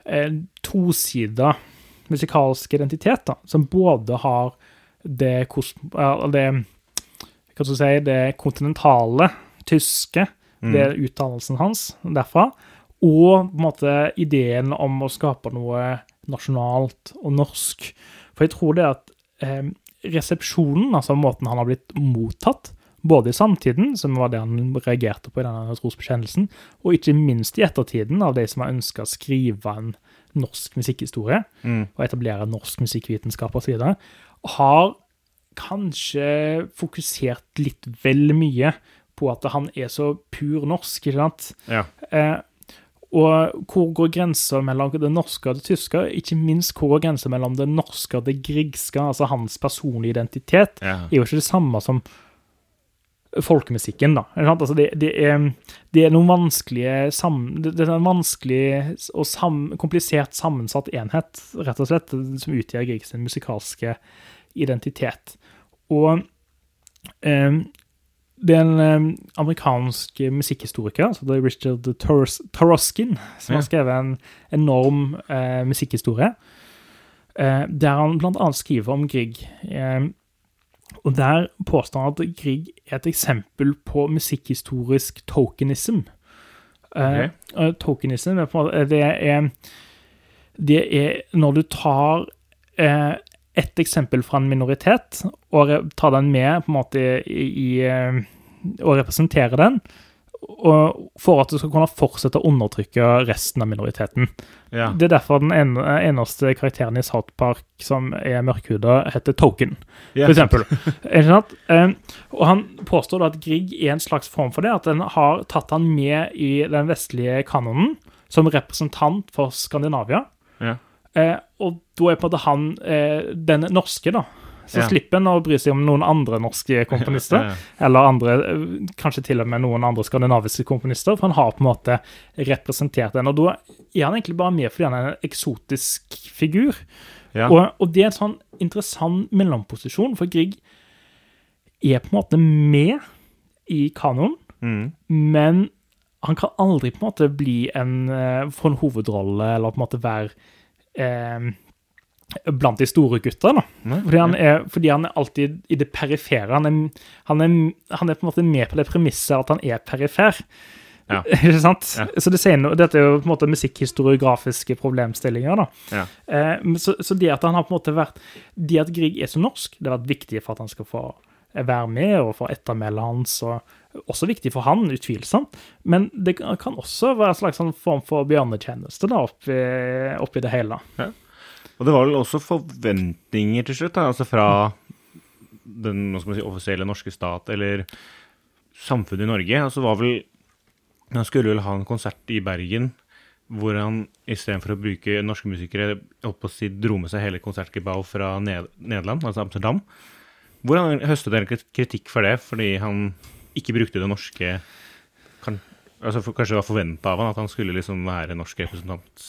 eh, tosida musikalsk identitet, da, som både har det, det si, det kontinentale, tyske, det er utdannelsen hans derfra, og på en måte ideen om å skape noe nasjonalt og norsk. For jeg tror det at eh, resepsjonen, altså måten han har blitt mottatt, både i samtiden, som var det han reagerte på i denne trosbekjennelsen, og ikke minst i ettertiden av de som har ønska å skrive en norsk musikkhistorie, Mm. og etablere norsk musikkvitenskap osv., har kanskje fokusert litt vel mye på at han er så pur norsk, ikke sant? Ja. Eh, og hvor går grensa mellom det norske og det tyske? Ikke minst hvor går grensa mellom det norske og det griegske, altså hans personlige identitet, Ja. er jo ikke det samme som folkemusikken, da. Altså det, det, er, det er noen vanskelige sam, det, er en vanskelig og sam, komplisert sammensatt enhet, rett og slett, som utgjør Griegs musikalske identitet. Og eh, det er en eh, amerikansk musikkhistoriker, altså det er Richard Toros, Toroskin, som har skrevet en enorm eh, musikkhistorie, eh, der han annet skriver om Grieg. Eh, og der påstår han at Grieg er et eksempel på musikkhistorisk tokenism. Okay. Uh, tokenism er på en måte det er, det er når du tar uh, ett eksempel fra en minoritet og tar den med på en måte i, i eh, og representerer den, og for at du skal kunne fortsette å undertrykke resten av minoriteten. Ja. Det er derfor den en, eneste karakteren i South Park som er mørkhuda, heter Token, yeah. for eksempel. Og han påstår da at Grieg er en slags form for det, at den har tatt han med i den vestlige kanonen som representant for Skandinavia. Ja. Eh, og da er på en måte han eh, den norske, da. Så Ja. slipper han å bry seg om noen andre norske komponister. Ja, ja. Eller andre, kanskje til og med noen andre skandinaviske komponister, for han har på en måte representert den. Og da er han egentlig bare med fordi han er en eksotisk figur. Ja. Og, og det er en sånn interessant mellomposisjon, for Grieg er på en måte med i kanoen, Mm. men han kan aldri på en måte bli en, eh, få en hovedrolle, eller på en måte være eh, blant de store gutta, da. Fordi han, er, fordi han er alltid i det perifere. Han er, han, er, han er på en måte med på det premisset at han er perifer. Ja. Ikke sant? Ja. Så det sier noe, Dette er jo på en måte musikkhistoriografiske problemstillinger. da. Ja. Eh, så, så det at han har på en måte vært Det at Grieg er så norsk, det har vært viktig for at han skal få være med, og for ettermælet hans. og Også viktig for han, utvilsomt. Men det kan også være en slags sånn form for bjørnetjeneste da, oppi, oppi det hele. Og det var vel også forventninger til slutt, da, altså fra den si, offisielle norske stat, eller samfunnet i Norge. Altså var vel Han skulle vel ha en konsert i Bergen hvor han istedenfor å bruke norske musikere holdt på å si, dro med seg hele konsertgebau fra Ned Nederland, altså Amsterdam. Hvor han høstet en kritikk for det, fordi han ikke brukte det norske kan, altså for, Kanskje det var forventa av han at han skulle liksom være norsk representant.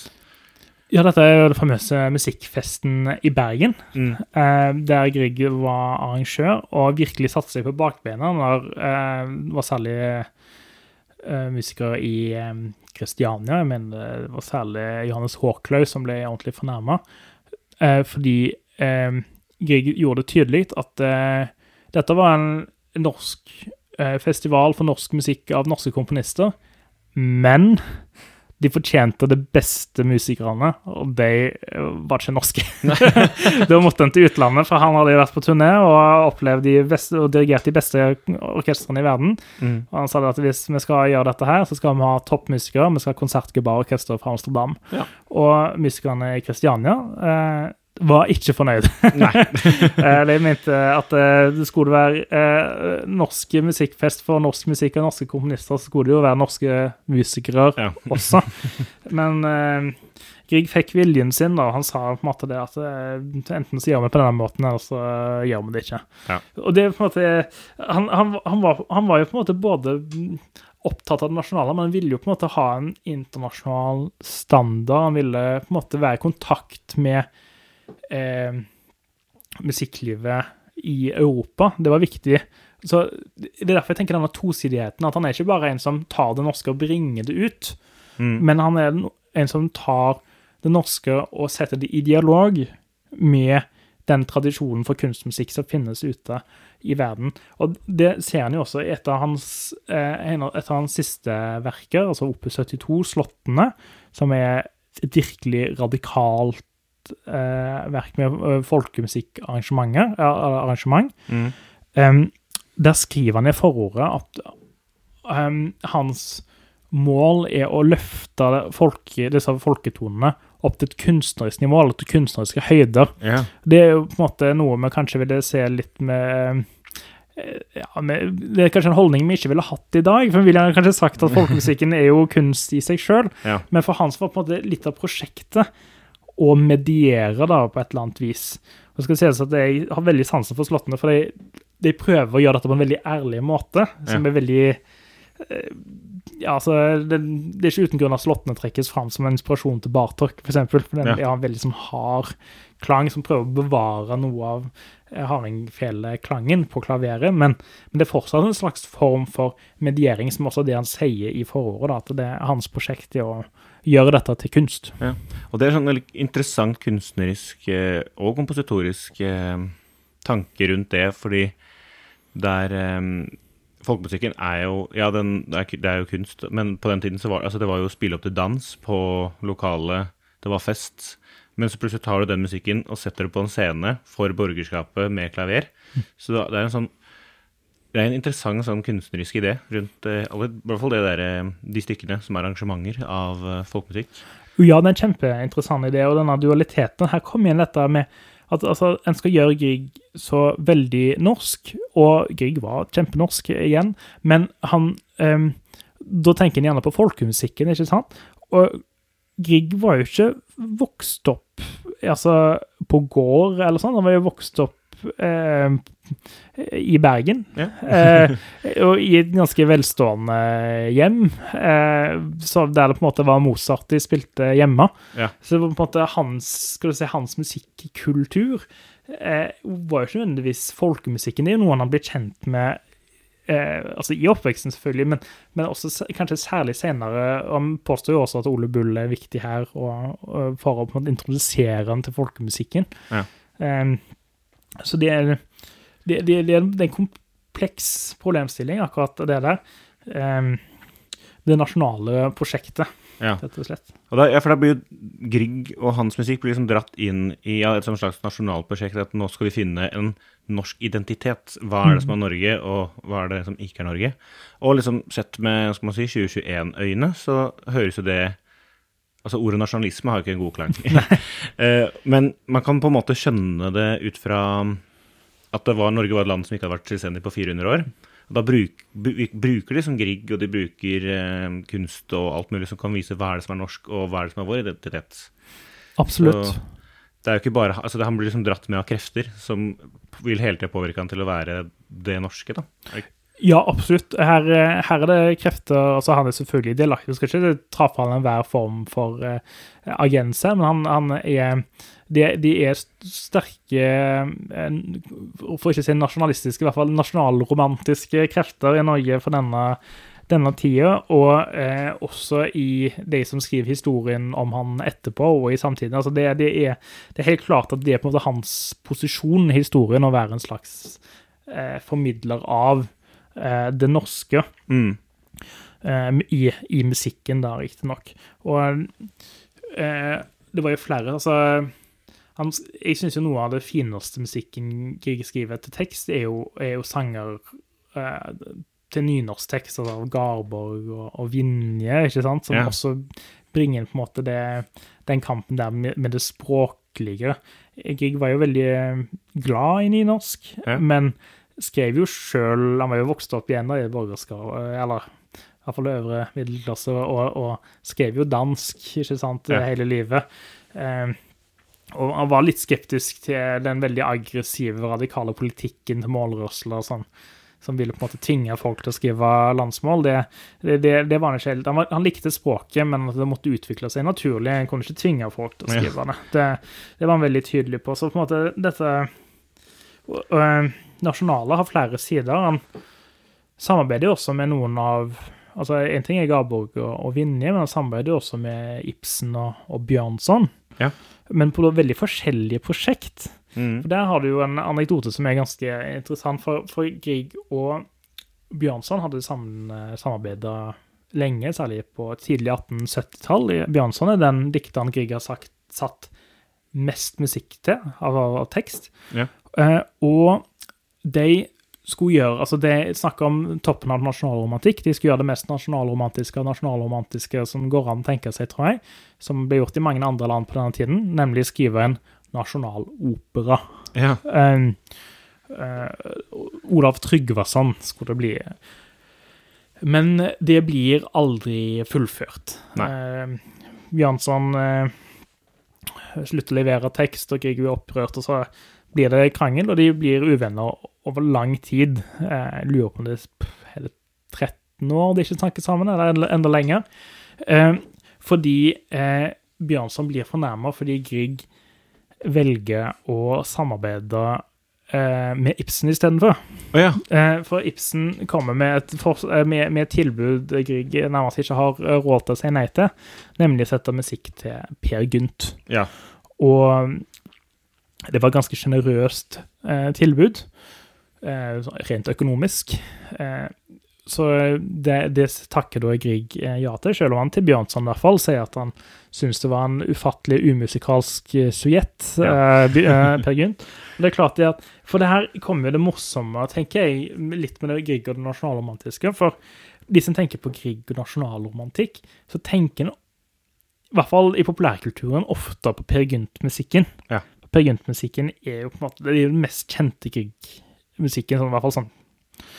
Ja, dette er jo den famøse musikkfesten i Bergen. Mm. eh, der Grieg var arrangør og virkelig satte seg på bakbena når eh, det var særlig eh, musikere i eh, Kristiania. Jeg mener det var særlig Johannes Håklaug som ble ordentlig fornærma. Eh, fordi eh, Grieg gjorde det tydelig at dette var en norsk eh, festival for norsk musikk av norske komponister, men de fortjente de beste musikerne, og de eh, var ikke norske. da måtte han til utlandet, for han hadde vært på turné og opplevd de beste, og dirigert de beste orkestrene i verden. Mm. Og han sa at hvis vi skal gjøre dette her, så skal vi ha toppmusikere. Vi skal ha konsertgebbar-orkester fra Amsterdam. Ja. Og musikerne i Kristiania eh, var ikke fornøyd. Eh, de mente at eh, det skulle være norske norsk musikkfest for norsk musikk og norske komponister, så skulle det jo være norske musikere Ja. også. Men eh, Grieg fikk viljen sin, da. Han sa på en måte det at eh, enten så gjør vi på denne måten, eller så eh, gjør vi det ikke. Ja. Og det er på en måte han, han, han, var, han var jo på en måte både opptatt av det nasjonale, men han ville jo på en måte ha en internasjonal standard. Han ville på en måte være i kontakt med eh, musikklivet i Europa. Det var viktig. Så Det er derfor jeg tenker denne tosidigheten. At han er ikke bare en som tar det norske og bringer det ut, Mm. men han er en- som tar det norske og setter det i dialog med den tradisjonen for kunstmusikk som finnes ute i verden. Og det ser han jo også i et av hans, eh, siste verker, altså Opus 72, 'Slottene', som er et virkelig radikalt eh, verk med eh, folkemusikkarrangementer, arrangement. Mm. Um, der skriver han i forordet at um, hans mål er å løfte folke, disse folketonene opp til et kunstnerisk nivå, eller til kunstneriske høyder. Yeah. Det er jo på en måte noe vi kanskje ville se litt med eh, ja, men Det er kanskje en holdning vi ikke ville hatt i dag. For vi ville kanskje sagt at folkemusikken er jo kunst i seg sjøl. Ja. Men for Hans var på en måte litt av prosjektet å mediere da, på et eller annet vis. Og det skal sies at Jeg har veldig sansen for Slottene, for de, de prøver å gjøre dette på en veldig ærlig måte. Som Ja. er veldig eh, ja, altså, det, det er ikke uten grunn at Slottene trekkes fram som en inspirasjon til Bartok, f.eks. For, eksempel, for den Ja. har en veldig sånn hard klang som prøver å bevare noe av eh, hardingfele-klangen på klaveret, men, men det er fortsatt en slags form for mediering, som også er det han sier i forordet, at det er hans prosjekt i å gjøre dette til kunst. Ja. Og det er sånn interessant kunstnerisk eh, og kompositorisk eh, tanke rundt det, fordi der eh, Folkemusikken er jo Ja, den, det, er, det er jo kunst, men på den tiden så var altså det var jo å spille opp til dans på lokale Det var fest. men så plutselig tar du den musikken og setter det på en scene for borgerskapet med klaver. Så det er en sånn det er en interessant sånn kunstnerisk idé rundt eh, i hvert fall det der, eh, de stykkene som er arrangementer av eh, folkemusikk. Ja, det er en kjempeinteressant idé, og denne dualiteten Her kommer igjen dette med at altså, en skal gjøre Grieg så veldig norsk, og Grieg var kjempenorsk igjen, men han um, Da tenker en gjerne på folkemusikken, ikke sant? Og Grieg var jo ikke vokst opp altså, på gård eller sånn, han var jo vokst opp i Bergen. Ja. eh, og i et ganske velstående hjem, eh, så der det på en måte var Mozart de spilte hjemme. Ja. Så på en måte hans, skal du si, hans musikkultur eh, var jo ikke nødvendigvis folkemusikken. Det er jo noe han har blitt kjent med eh, altså i oppveksten, selvfølgelig, men, men også kanskje særlig senere. Han påstår jo også at Ole Bull er viktig her og, og for å introdusere han til folkemusikken. Ja. Eh, så det er, det, det, det, er, en kompleks problemstilling, akkurat det der. Um, det nasjonale prosjektet, Ja. rett og slett. Og da, ja, for da blir jo Grieg og hans musikk blir liksom dratt inn i ja, et slags nasjonalprosjekt. At nå skal vi finne en norsk identitet. Hva er det som er Norge, og hva er det som ikke er Norge? Og liksom sett med skal man si, 2021-øyne, så høres jo det Altså Ordet nasjonalisme har jo ikke en god klang. Eh, Men man kan på en måte skjønne det ut fra at det var, Norge var et land som ikke hadde vært selvstendig på 400 år. Og da bruk, bruker de som Grieg, og de bruker eh, kunst og alt mulig som kan vise hva er det som er norsk, og hva er det som er vår identitet. Absolutt. Så det er jo ikke bare, altså det, Han blir liksom dratt med av krefter som vil hele tida påvirke han til å være det norske. da. Ja, absolutt. Her, eh, her er det krefter altså Han er selvfølgelig delaktig. Du skal ikke ta fra ham enhver form for uh, agense, men han, han er de, de er sterke eh, For ikke å si nasjonalistiske, i hvert fall nasjonalromantiske krefter i Norge for denne, denne tida, og eh, også i de som skriver historien om han etterpå og i samtiden. Altså det, det, er, det er helt klart at det er på en måte hans posisjon i historien å være en slags eh, formidler av eh, det norske Mm. eh, i, i musikken, da, riktignok. Og eh, det var jo flere altså han, Jeg syns jo noe av det fineste musikken Grieg skriver til tekst, er jo, er jo sanger eh, til nynorsktekst, altså av Garborg og, og Vinje, ikke sant, som Ja. også bringer inn på en måte det, den kampen der med, med det språklige. Grieg var jo veldig eh, glad i nynorsk, Ja. men skrev jo sjøl Han var jo vokst opp igjen da i borgerskap, eller i hvert fall øvre middelklasse, og, og skrev jo dansk, ikke sant, Ja. hele livet. Eh, og han var litt skeptisk til den veldig aggressive, radikale politikken til målrørsler sånn, som ville på en måte tvinge folk til å skrive landsmål. Det, det, det, det var han ikke helt. Han, var, han likte språket, men at det måtte utvikle seg naturlig. Han kunne ikke tvinge folk til å skrive det. det. Det var han veldig tydelig på. Så på en måte dette øh, Nasjonale har flere sider. Han samarbeider jo også med noen av altså En ting er Garborg og, og Vinje, men han samarbeider jo også med Ibsen og, og Bjørnson. Ja. Men på veldig forskjellige prosjekt. Mm. For Der har du jo en anekdote som er ganske interessant. For, for Grieg og Bjørnson hadde sammen, samarbeida lenge, særlig på tidlig 1870-tall. Bjørnson er den dikteren Grieg har sagt, satt mest musikk til, av, av tekst. Ja. Eh, og de skulle gjøre altså De snakker om toppen av nasjonalromantikk. De skulle gjøre det mest nasjonalromantiske og nasjonalromantiske som går an å tenke seg, tror jeg. Som ble gjort i mange andre land på denne tiden, nemlig skrive en nasjonalopera. Ja. Um, uh, Olav Tryggvason skulle det bli. Men det blir aldri fullført. Uh, Eh, Bjørnson uh, slutter å levere tekst, og Grieg blir opprørt, og så blir det krangel, og de blir uvenner over lang tid. Eh, Jeg lurer på om det er 13 år de ikke snakker sammen, eller enda- lenger. Eh, fordi eh, Bjørnson blir fornærma fordi Grieg velger å samarbeide eh, med Ibsen istedenfor. Oh, ja. Eh, for Ibsen kommer med et, eh, med, med et tilbud Grieg nærmest ikke har eh, råd til å si nei til, nemlig å sette musikk til Per Gynt. Ja. Og det var et ganske sjenerøst eh, tilbud, eh, sånn rent økonomisk. Eh, så det, det takker da Grieg eh, ja til, selv om han til Bjørnson i hvert fall sier at han syns det var en ufattelig umusikalsk sujett, sujet, eh, eh, Per Gynt. Det er klart det at, For det her kommer jo det morsomme, tenker jeg, litt med det Grieg og det nasjonalromantiske. For de som tenker på Grieg og nasjonalromantikk, så tenker en i hvert fall i populærkulturen ofte på Per Gynt-musikken. Ja. Per Gynt-musikken er jo på en måte det er den mest kjente Grieg-musikken, sånn, i hvert fall sånn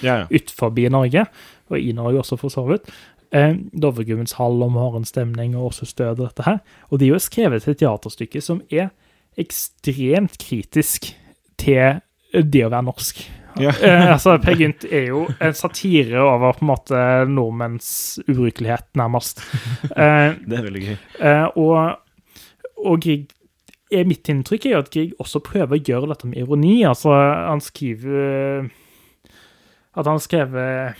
Ja, ja. utenfor Norge, og i Norge også, for så vidt. Eh, Dovregubbens hall og morgenstemning og også stød og dette her. Og de er jo skrevet et teaterstykke som er ekstremt kritisk til det å være norsk. Ja. Eh, altså, Per Gynt er jo en satire over på en måte nordmenns ubrukelighet, nærmest. Eh, Det er veldig gøy. Eh, og, og Grieg er Mitt inntrykk er jo at Grieg også prøver å gjøre dette med ironi. Altså, han skriver At han skrevet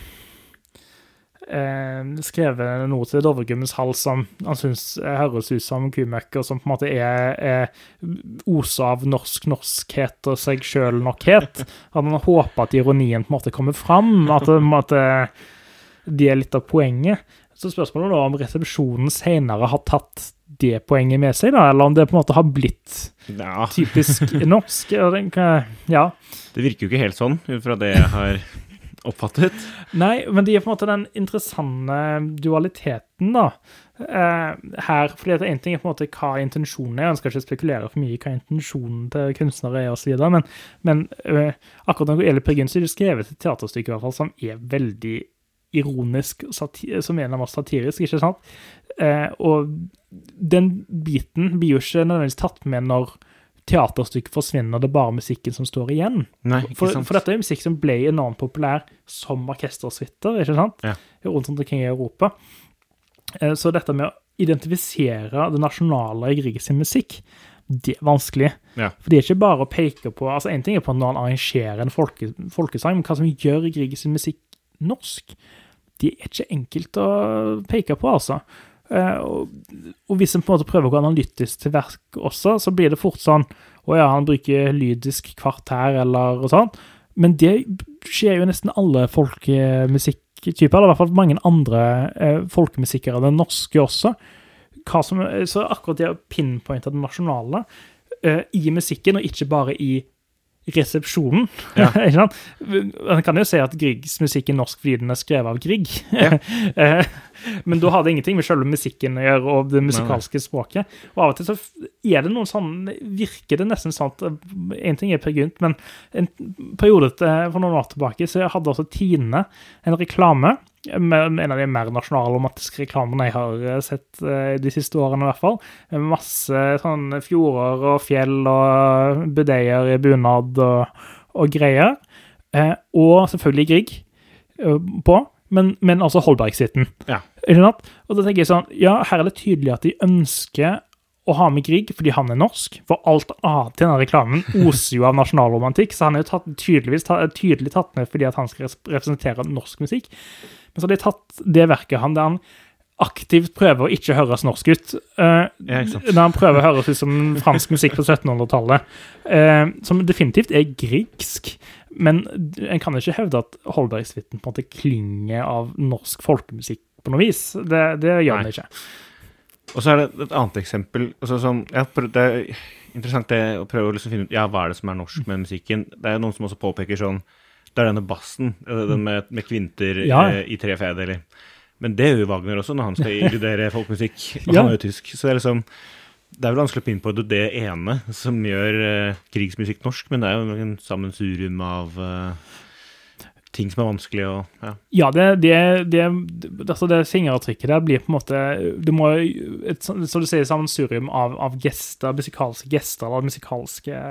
eh, skrevet noe til Dovregummens hals som han syns høres ut som kumøkker, som på en måte er, er oser av norsk norskhet og seg sjøl-nokhet. At han håper at ironien på en måte kommer fram. At det, en måte, de er litt av poenget. Så spørsmålet er om resepsjonen senere har tatt det poenget med seg, da, eller om det på en måte har blitt Ja, typisk norsk. Ja. det virker jo ikke helt sånn, ut fra det jeg har oppfattet. Nei, men det gir på en måte den interessante dualiteten, da. Eh, her, fordi at En ting er på en måte hva intensjonen er, jeg ønsker ikke spekulere for mye i hva intensjonen til kunstnere er, og så videre, men, men eh, akkurat når det gjelder Per Gynt, så er det skrevet et teaterstykke i hvert fall, som er veldig ironisk, som som av oss satirisk, ikke sant? Eh, og den biten blir jo ikke nødvendigvis tatt med når teaterstykket forsvinner, det er bare musikken som står igjen. Nei, ikke For, for dette er musikk som ble enormt populær som orkestersuiter, ikke sant? Ja. Rundt omkring i Europa. Eh, Så dette med å identifisere det nasjonale i Grieg sin musikk, det er vanskelig. Ja. For det er ikke bare å peke på altså En ting er på når han arrangerer en folke, folkesang, men hva som gjør Grieg sin musikk norsk, det er ikke enkelt å peke på, altså. Eh, og, og hvis en på en måte prøver å gå analytisk til verk også, så blir det fort sånn Å ja, han bruker lydisk kvartær eller og sånn. Men det skjer jo nesten alle folkemusikktyper, eller i hvert fall mange andre eh, folkemusikere, den norske også. Som, så akkurat det å pinpointe det nasjonale eh, i musikken, og ikke bare i resepsjonen. Ja. Man kan jo se at Griegs musikk er norsk fordi den er skrevet av Grieg. Ja. Eh, Men da har det ingenting med selve musikken å gjøre, og det musikalske språket. Og av og til så er det noen sånn Virker det nesten sånn at En ting er Per Gynt, men en periode for noen år tilbake så hadde også Tine en reklame. En av de mer nasjonalromantiske reklamene jeg har eh, sett eh, de siste årene, i hvert fall. Masse sånn fjorder og fjell og budeier i bunad og, og greier. Eh, og selvfølgelig Grieg eh, på, men, men altså Holberg-suiten. Ja. Og da tenker jeg sånn, ja, her er det tydelig at de ønsker å ha med Grieg fordi han er norsk, for alt annet i denne reklamen oser jo av nasjonalromantikk, så han er jo tatt, tydeligvis tydelig tatt med fordi at han skal representere norsk musikk. Men så har de tatt det verket han der han aktivt prøver å ikke høres norsk ut. Uh, Ja, når han prøver å høres ut som fransk musikk på 1700-tallet, Uh, som definitivt er griegsk. Men en kan ikke hevde at Holbergsvitten på en måte klinger av norsk folkemusikk på noe vis. Det, det gjør Nei. den ikke. Og så er det et annet eksempel. Altså, som, ja, det er interessant det, å prøve å liksom finne ut ja, hva er det som er norsk med musikken. Det er noen som også påpeker sånn Det er denne bassen, eh, den med, med kvinter Ja. eh, i tre fedeler. Men det gjør jo Wagner også, når han skal inkludere folkemusikk. Og Ja. Han er jo tysk. Så det er liksom Det er vel vanskelig å pinpointe det ene som gjør eh, krigsmusikk norsk, men det er jo en sammensurium av eh, ting som er vanskelig å ja. Ja, det, det, det, altså det fingeravtrykket der blir på en måte Det må et, Som du sier, sammensurium av, av gester, musikalske gester eller musikalske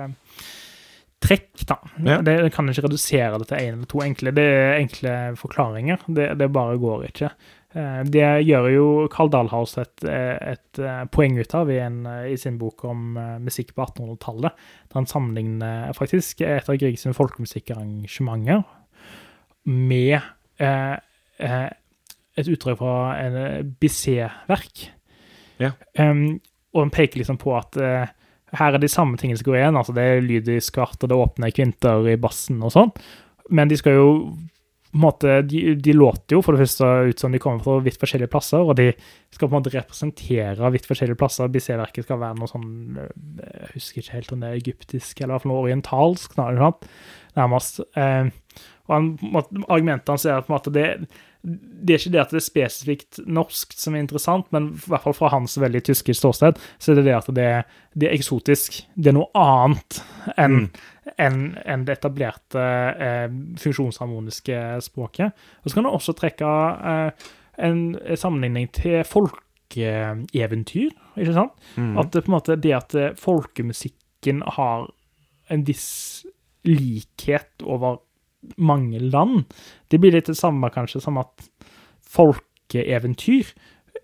trekk, da. Ja. Det, det kan ikke redusere det til én eller to enkle. Det er enkle forklaringer. Det, det bare går ikke. Eh, Det gjør jo Carl Dahlhaus et, et eh, poeng ut av i, en, eh, i sin bok om musikk på 1800-tallet. Der han sammenligner faktisk et av Griegs folkemusikkarrangementer med eh, eh, et utdrag fra en Bizet-verk. Ja. Um, og han peker liksom på at eh, her er de samme tingene som går igjen. altså Det er lyd i skart, og det åpner kvinter i bassen og sånn. Men de skal jo på en måte, de, de låter jo for det første ut som de kommer fra vidt forskjellige plasser, og de skal på en måte representere vidt forskjellige plasser. BC-verket skal være noe sånn øh, Jeg husker ikke helt om det er egyptisk eller i hvert fall noe orientalsk, nærmest. Eh, og han, Argumentet hans er at på en måte, det, det er ikke det at det er spesifikt norsk som er interessant, men i hvert fall fra hans veldig tyske ståsted, så er det det at det, det er eksotisk. Det er noe annet enn Mm. en, en det etablerte eh, funksjonsharmoniske språket. Og så kan du også trekke eh, en sammenligning til folkeeventyr, ikke sant? Mm. At det på en måte det at eh, folkemusikken har en viss likhet over mange land, det blir litt det samme kanskje som at folkeeventyr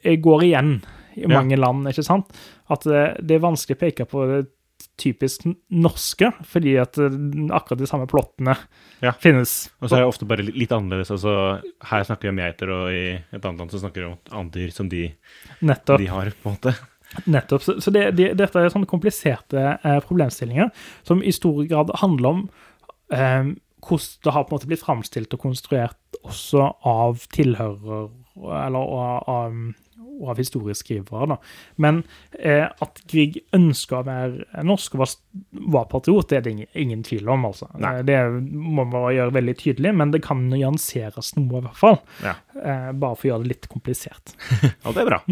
eh, går igjen i Ja. mange land, ikke sant? At eh, det er vanskelig å peke på det typisk norske, fordi at eh, akkurat de samme plottene Ja. finnes. Og så er det ofte bare litt, annerledes. Altså, her snakker vi om geiter, og i et annet land så snakker vi om andre dyr som de, de har, på en måte. Nettopp. Så, så det, det, dette er sånne kompliserte eh, problemstillinger som i stor grad handler om eh, det har på en måte blitt framstilt og konstruert også av tilhører, eller av, av, av historieskrivere. Da. Men eh, at Grieg ønska å være norsk og var, var patriot, det er det ingen, ingen tvil om. altså. Nei. Eh, Det må man gjøre veldig tydelig, men det kan nyanseres noe, i hvert fall. Ja. Eh, bare for å gjøre det litt komplisert. Ja, det er bra.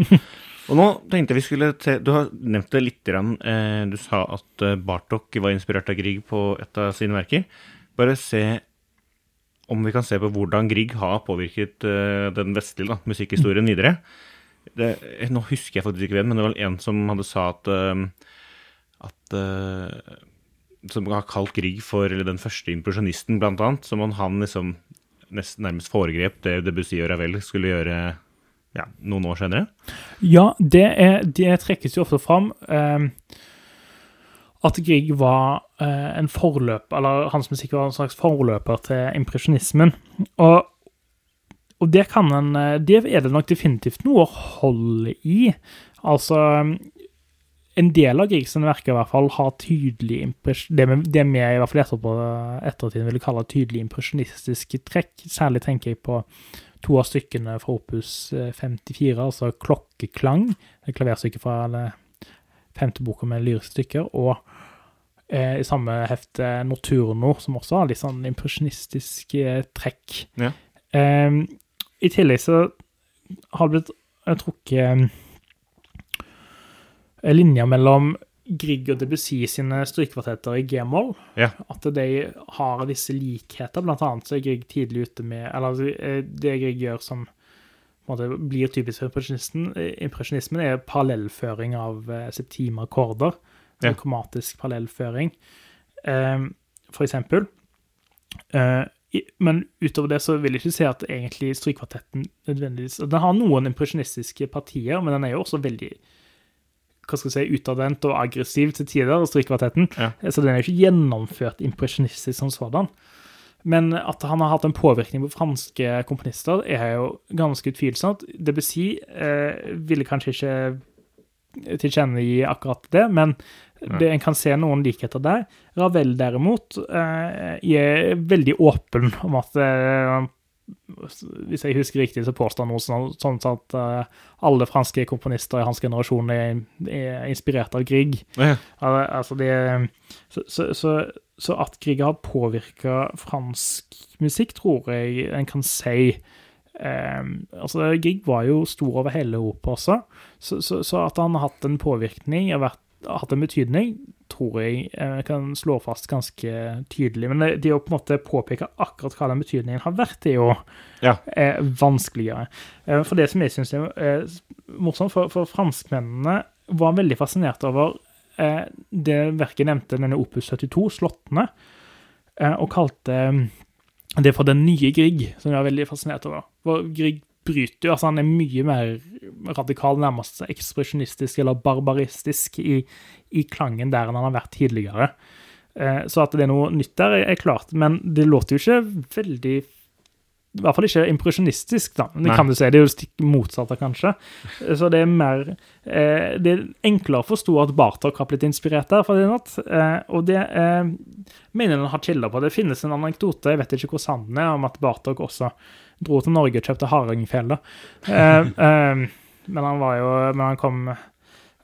Og nå tenkte jeg vi skulle te Du har nevnt det litt. Grann. Eh, du sa at eh, Bartok var inspirert av Grieg på et av sine verker. Bare se om vi kan se på hvordan Grieg har påvirket uh, den vestlige da, musikkhistorien videre. Det, eh, nå husker jeg faktisk ikke hvem, men det var en som hadde sa at, uh, at uh, Som har kalt Grieg for den første impresjonisten, blant annet. Som om han liksom nest, nærmest foregrep det Debussy og Ravel skulle gjøre ja, noen år senere. Ja, det, er, det trekkes jo ofte fram eh, at Grieg var eh, en forløper, eller hans musikk var en slags forløper til impresjonismen. Og, og det en eh, Det er det nok definitivt noe å holde i. Altså En del av Griegs verker i hvert fall har tydelig det, vi- det vi i hvert fall etterpå ettertiden ville kalle tydelig impresjonistiske trekk. Særlig tenker jeg på to av stykkene fra opus eh, 54, altså Klokkeklang, et klaverstykke fra femte boka med lyriske stykker, og eh, i samme hefte Nocturno, som også har litt sånn impresjonistiske trekk. Ja. Eh, I tillegg så har det blitt eh, trukket eh, linjer mellom Grieg og Debussy sine strykekvartetter i g-moll. Ja. At de har visse likheter. Blant annet så er Grieg tidlig ute med Eller eh, det Grieg gjør som blir typisk for impresjonisten, impresjonismen, er parallellføring av eh, septime akkorder. Ja. Kromatisk parallellføring, eh, for eksempel. Eh, men utover det så vil jeg ikke si at egentlig strykekvartetten nødvendigvis Den har noen impresjonistiske partier, men den er jo også veldig hva skal jeg si, utadvendt og aggressiv til tider, strykekvartetten. Ja. Så den er jo ikke gjennomført impresjonistisk som sådan. Men at han har hatt en påvirkning på franske komponister, er jo ganske utvilsomt. Debussy eh, ville kanskje ikke tilkjennegi akkurat det, men det, en kan se noen likheter der. Ravel derimot eh, er veldig åpen om at eh, hvis jeg husker riktig, så påstår han noe sånn, sånn at uh, alle franske komponister i hans generasjon er, er inspirert av Grieg. Ja. Uh, Altså det, så, så, så, så at Grieg har påvirka fransk musikk, tror jeg en kan si. Um, altså Grieg var jo stor over hele Europa også, så, så, så at han har hatt en påvirkning, har hatt en betydning, tror jeg jeg kan slå fast ganske tydelig. Men det, det å på en måte påpeke akkurat hva den betydningen har vært, er jo Ja. eh, vanskeligere. Eh, for det som jeg syns er eh, morsomt, for, for franskmennene var veldig fascinert over eh, det verket nevnte, denne Opus 72, Slåttene, eh, og kalte eh, det for den nye Grieg, som jeg var veldig fascinert over. For Grieg bryter jo, altså han er mye mer radikal, nærmest ekspresjonistisk eller barbaristisk i, i klangen der enn han har vært tidligere. Eh, så at det er noe nytt der, er, klart, men det låter jo ikke veldig i hvert fall ikke impresjonistisk, da. Det kan du si. Det er jo stikk av kanskje. Så det er mer eh, Det er enklere å forstå at Bartok har blitt inspirert der, for det natt. Eh, og det eh, mener han har kilder på. Det finnes en anekdote, jeg vet ikke hvor sann den er, om at Bartok også dro til Norge og kjøpte hardingfele. Eh, eh, men han var jo Men han kom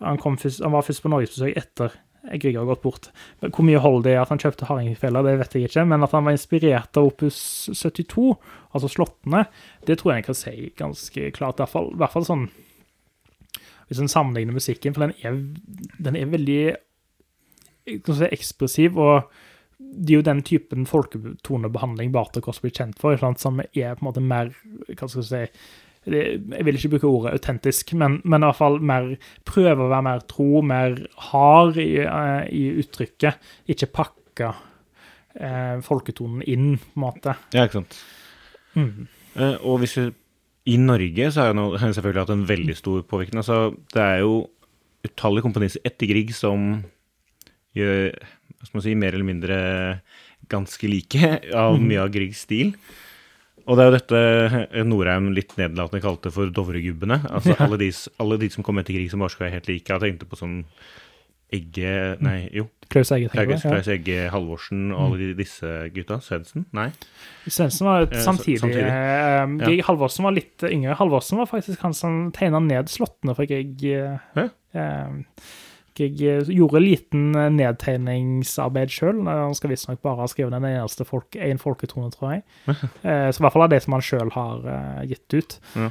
han, kom først, han var først på norgesbesøk etter Grieg har gått bort. Hvor mye hold det er at han kjøpte hardingfeller, det vet jeg ikke, men at han var inspirert av Opus 72, altså Slåttene, det tror jeg jeg kan si ganske klart. I hvert fall, i hvert fall sånn Hvis en sammenligner musikken, for den er, den er veldig si, ekspressiv, og det er jo den typen folketonebehandling Bartok også blir kjent for, sant, som er på en måte mer Hva skal jeg si Jeg vil ikke bruke ordet autentisk, men, men i hvert fall mer prøve å være mer tro, mer hard i, eh, i uttrykket. Ikke pakke eh, folketonen inn, på en måte. Ja, ikke sant. Mm. Eh, og hvis vi, I Norge så har jo selvfølgelig hatt en veldig stor påvirkning. Altså, det er jo utallige komponister etter Grieg som gjør hva skal man si, mer eller mindre ganske like av mye av Griegs stil. Og det er jo dette Norheim litt nedlatende kalte for Dovregubbene. Altså alle de, alle de som kom etter Grieg som bare skal være helt like. Jeg tenkte på sånn Egge Nei, jo. Klaus Egge, tenker jeg. Klaus Egge Halvorsen og alle de, disse gutta. Svendsen? Nei? Svendsen var Eh, samtidig. samtidig. Eh, Grieg Halvorsen var litt yngre. Halvorsen var faktisk han som tegna ned slottene for Grieg. Ja. eh, Grieg eh, gjorde liten eh, nedtegningsarbeid sjøl. Han skal visstnok bare ha skrevet den eneste folk, en folketone, tror jeg. Eh, så i hvert fall av det som han sjøl har gitt ut. Ja.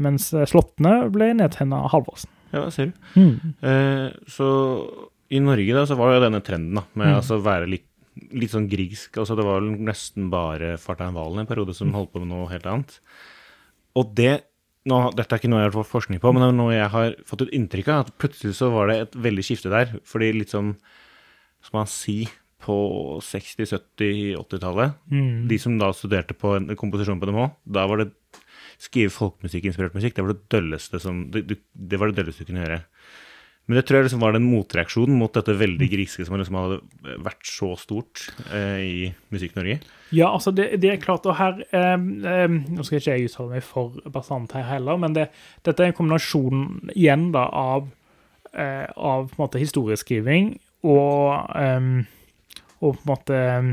Mens slåttene ble nedtegna av Halvorsen. Ja, ser du. Mm. så i Norge da, så var jo denne trenden da, med Mm. altså være litt, litt sånn grisk. altså Det var nesten bare Fartein Valen en periode som holdt på med noe helt annet. Og det nå, Dette er ikke noe jeg har fått forskning på, men det er noe jeg har fått et inntrykk av. at Plutselig så var det et veldig skifte der. fordi litt sånn, skal man si, på 60-, 70-, 80-tallet Mm. De som da studerte på en komposisjon på NMH, da var det skrive folkemusikkinspirert musikk. Det var det dølleste som det, det, det var det dølleste du kunne gjøre. Men det tror jeg liksom var den motreaksjonen mot dette veldig griske som liksom hadde vært så stort eh, i Musikk-Norge. Ja, altså det, det er klart, og her eh, eh, Nå skal ikke jeg uttale meg for bastant her heller, men det, dette er en kombinasjon igjen da av, eh, av på en måte historieskriving og, eh, og på en måte eh,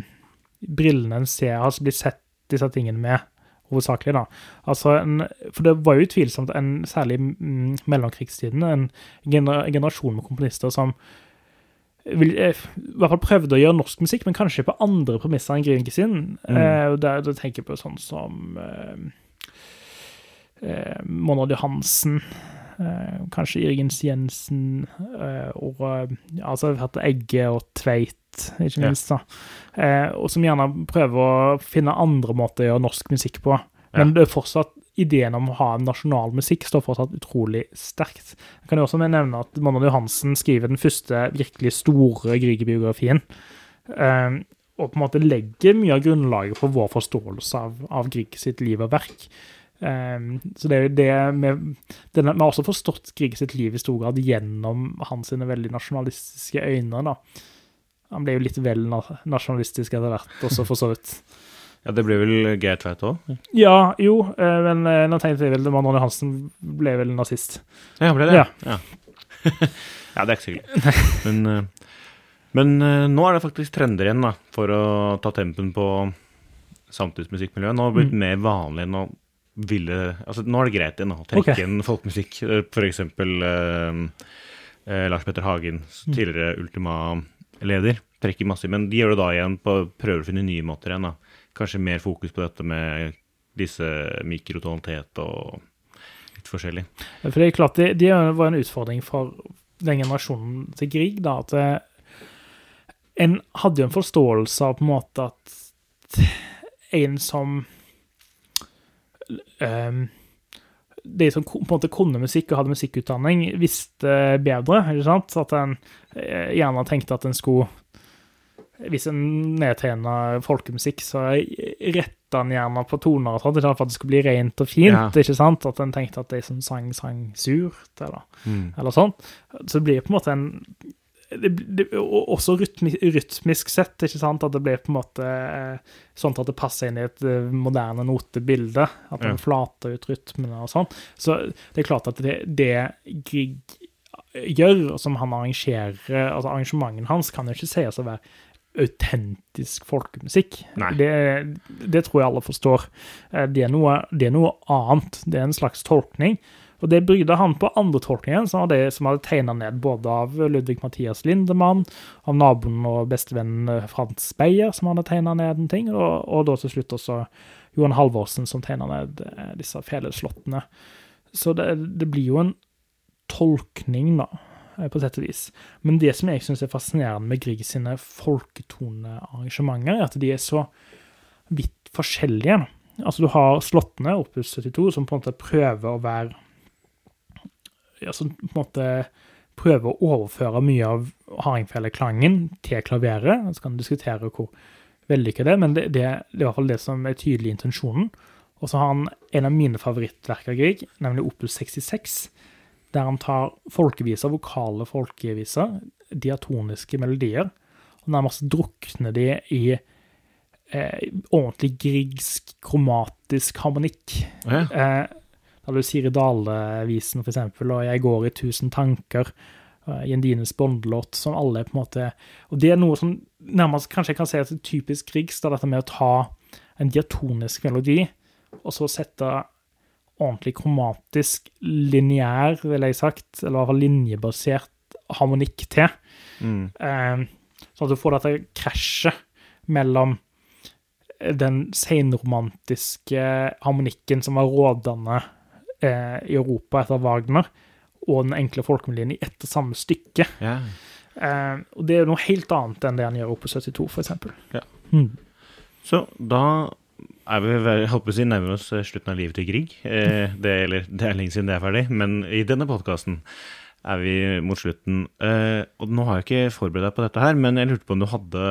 brillene en ser, altså blir sett disse tingene med, hovedsakelig. da. Altså, en, For det var jo utvilsomt en, særlig i mellomkrigstiden, en gener generasjon med komponister som vil, eh, i hvert fall prøvde å gjøre norsk musikk, men kanskje på andre premisser enn Grieg sin. Mm. Eh, der, tenker jeg på sånn som eh, eh, Monrad Johansen, kanskje Irgens Jensen, eh, og eh, altså hatt Egge og Tveit, ikke minst. da. Eh, og som gjerne prøver å finne andre måter å gjøre norsk musikk på. Men det er fortsatt ideen om å ha en nasjonal musikk står fortsatt utrolig sterkt. Jeg kan jo også nevne at Monrad Johansen skriver den første virkelig store Grieg-biografien. Eh, og på en måte legger mye av grunnlaget for vår forståelse av, av Grieg sitt liv og verk. Eh, så det er jo det med, Vi har også forstått Grieg sitt liv i stor grad gjennom hans sine veldig nasjonalistiske øyne. da. Han ble jo litt vel na nasjonalistisk etter hvert, også for så vidt. Ja, Det ble vel Geir Tveit òg? Ja, jo, eh, men eh, nå tenkte jeg vel at Ronny Hansen ble vel nazist. Ja, ble det? Ja. Ja, ja det er ikke sikkert. Men, eh, men nå er det faktisk trender igjen da, for å ta tempen på samtidsmusikkmiljøet. Nå har det blitt mer vanlig enn å ville Altså, nå er det greit igjen å trekke okay. inn folkemusikk. Eh, eksempel eh, eh, Lars Petter Hagen, tidligere Ultima-leder, trekker masse, men de gjør det da igjen på prøver å finne nye måter igjen. da. Kanskje mer fokus på dette med disse mikrotonalitet og litt forskjellig. For det er klart, det, det var en utfordring for den generasjonen til Grieg, da, at eh, en hadde jo en forståelse av på en måte at en som ehm, De som på en måte kunne musikk og hadde musikkutdanning, visste bedre. ikke sant? At en eh, gjerne tenkte at en skulle Hvis en nedtegna folkemusikk, så retta en gjerne på toner og sånt, for at det skulle bli rent og fint. Ja. ikke sant? At en tenkte at de som sang, sang surt, eller, Mm. eller sånn. Så det blir på en måte en det, det, Også rytmi, rytmisk sett, ikke sant? at det blir på en måte eh, sånn at det passer inn i et eh, moderne notebilde. At den Ja. flater ut rytmene og sånn. Så det er klart at det, det Grieg gjør, og som han arrangerer, altså arrangementen hans, kan jo ikke sies å være autentisk folkemusikk. Det, det tror jeg alle forstår. Eh, Det er, noe, det er noe annet. Det er en slags tolkning. Og det brydde han på andre tolkningen, som var som hadde tegna ned både av Ludvig Mathias Lindemann, av naboen og bestevennen eh, Frans Beyer, som hadde tegna ned en ting, og, og da til slutt også Johan Halvorsen, som tegna ned eh, disse feleslottene. Så det, det blir jo en tolkning, da, eh, på sett og vis. Men det som jeg syns er fascinerende med Grieg sine folketonearrangementer, er at de er så vidt forskjellige. Altså, du har slottene, Opus 72, som på en måte prøver å være som på en måte prøver å overføre mye av hardingfeleklangen til klaveret. Så kan du diskutere hvor vellykket det er, men det, det, det er i hvert fall det som er tydelig i intensjonen. Og så har han en av mine favorittverk av Grieg, nemlig Opus 66, der han tar folkeviser, vokale folkeviser, diatoniske melodier, og nærmest drukner de i eh, ordentlig griegsk kromatisk harmonikk. Ja. Eh, da du sier i Dale-visen, eksempel, og Jeg går i tusen tanker, eh, Jendines båndlåt, som alle er på en måte Og det er noe som nærmest kanskje jeg kan si er et typisk Griegs, dette med å ta en diatonisk melodi, og så sette ordentlig kromatisk, lineær, ville jeg sagt, eller i hvert fall linjebasert harmonikk til. Mm. Eh, sånn at du får dette krasjet mellom den senromantiske harmonikken som var rådende eh, i Europa etter Wagner, og den enkle folkemelodien i ett og samme stykke. Ja. Eh, og det er noe helt annet enn det han gjør oppe på 72, for eksempel. Ja. Mm. Så da er vi holdt på å si, nærmer oss eh, slutten av livet til Grieg. Eh, det, eller, det er lenge siden det er ferdig, men i denne podkasten er vi mot slutten. Eh, og nå har jeg ikke forberedt deg på dette her, men jeg lurte på om du hadde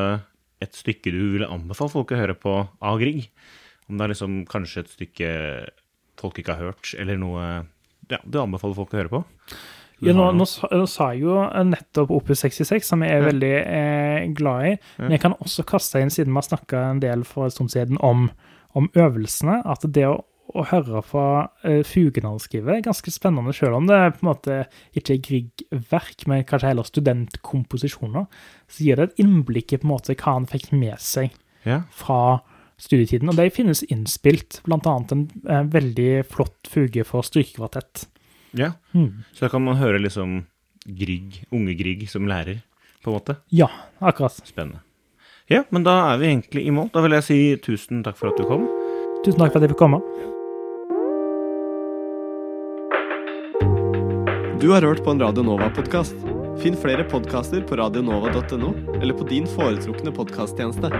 et stykke du ville anbefale folk å høre på av Grieg? Om det er liksom kanskje et stykke folk ikke har hørt, eller noe ja, du anbefaler folk å høre på? Ja, nå, nå, nå sa jeg jo nettopp Opus 66, som jeg er Ja. veldig eh, glad i. Men jeg kan også kaste inn, siden vi har snakka en del for en stund siden om, om øvelsene, at det å, å høre på eh, han er ganske spennende, selv om det er på en måte ikke er Grieg-verk, men kanskje heller studentkomposisjoner. Så gir det et innblikk i på en måte hva han fikk med seg Ja. fra studietiden. Og de finnes innspilt, annet en eh, veldig flott fuge for strykekvartett. ja. Mm. Så da kan man høre liksom Grieg, unge Grieg som lærer, på en måte. Ja, akkurat. Spennende. Ja, men da er vi egentlig i mål. Da vil jeg si tusen takk for at du kom. Tusen takk for at jeg fikk komme. Du har hørt på en Radio Nova-podkast. Finn flere podkaster på radionova.no eller på din foretrukne podkasttjeneste.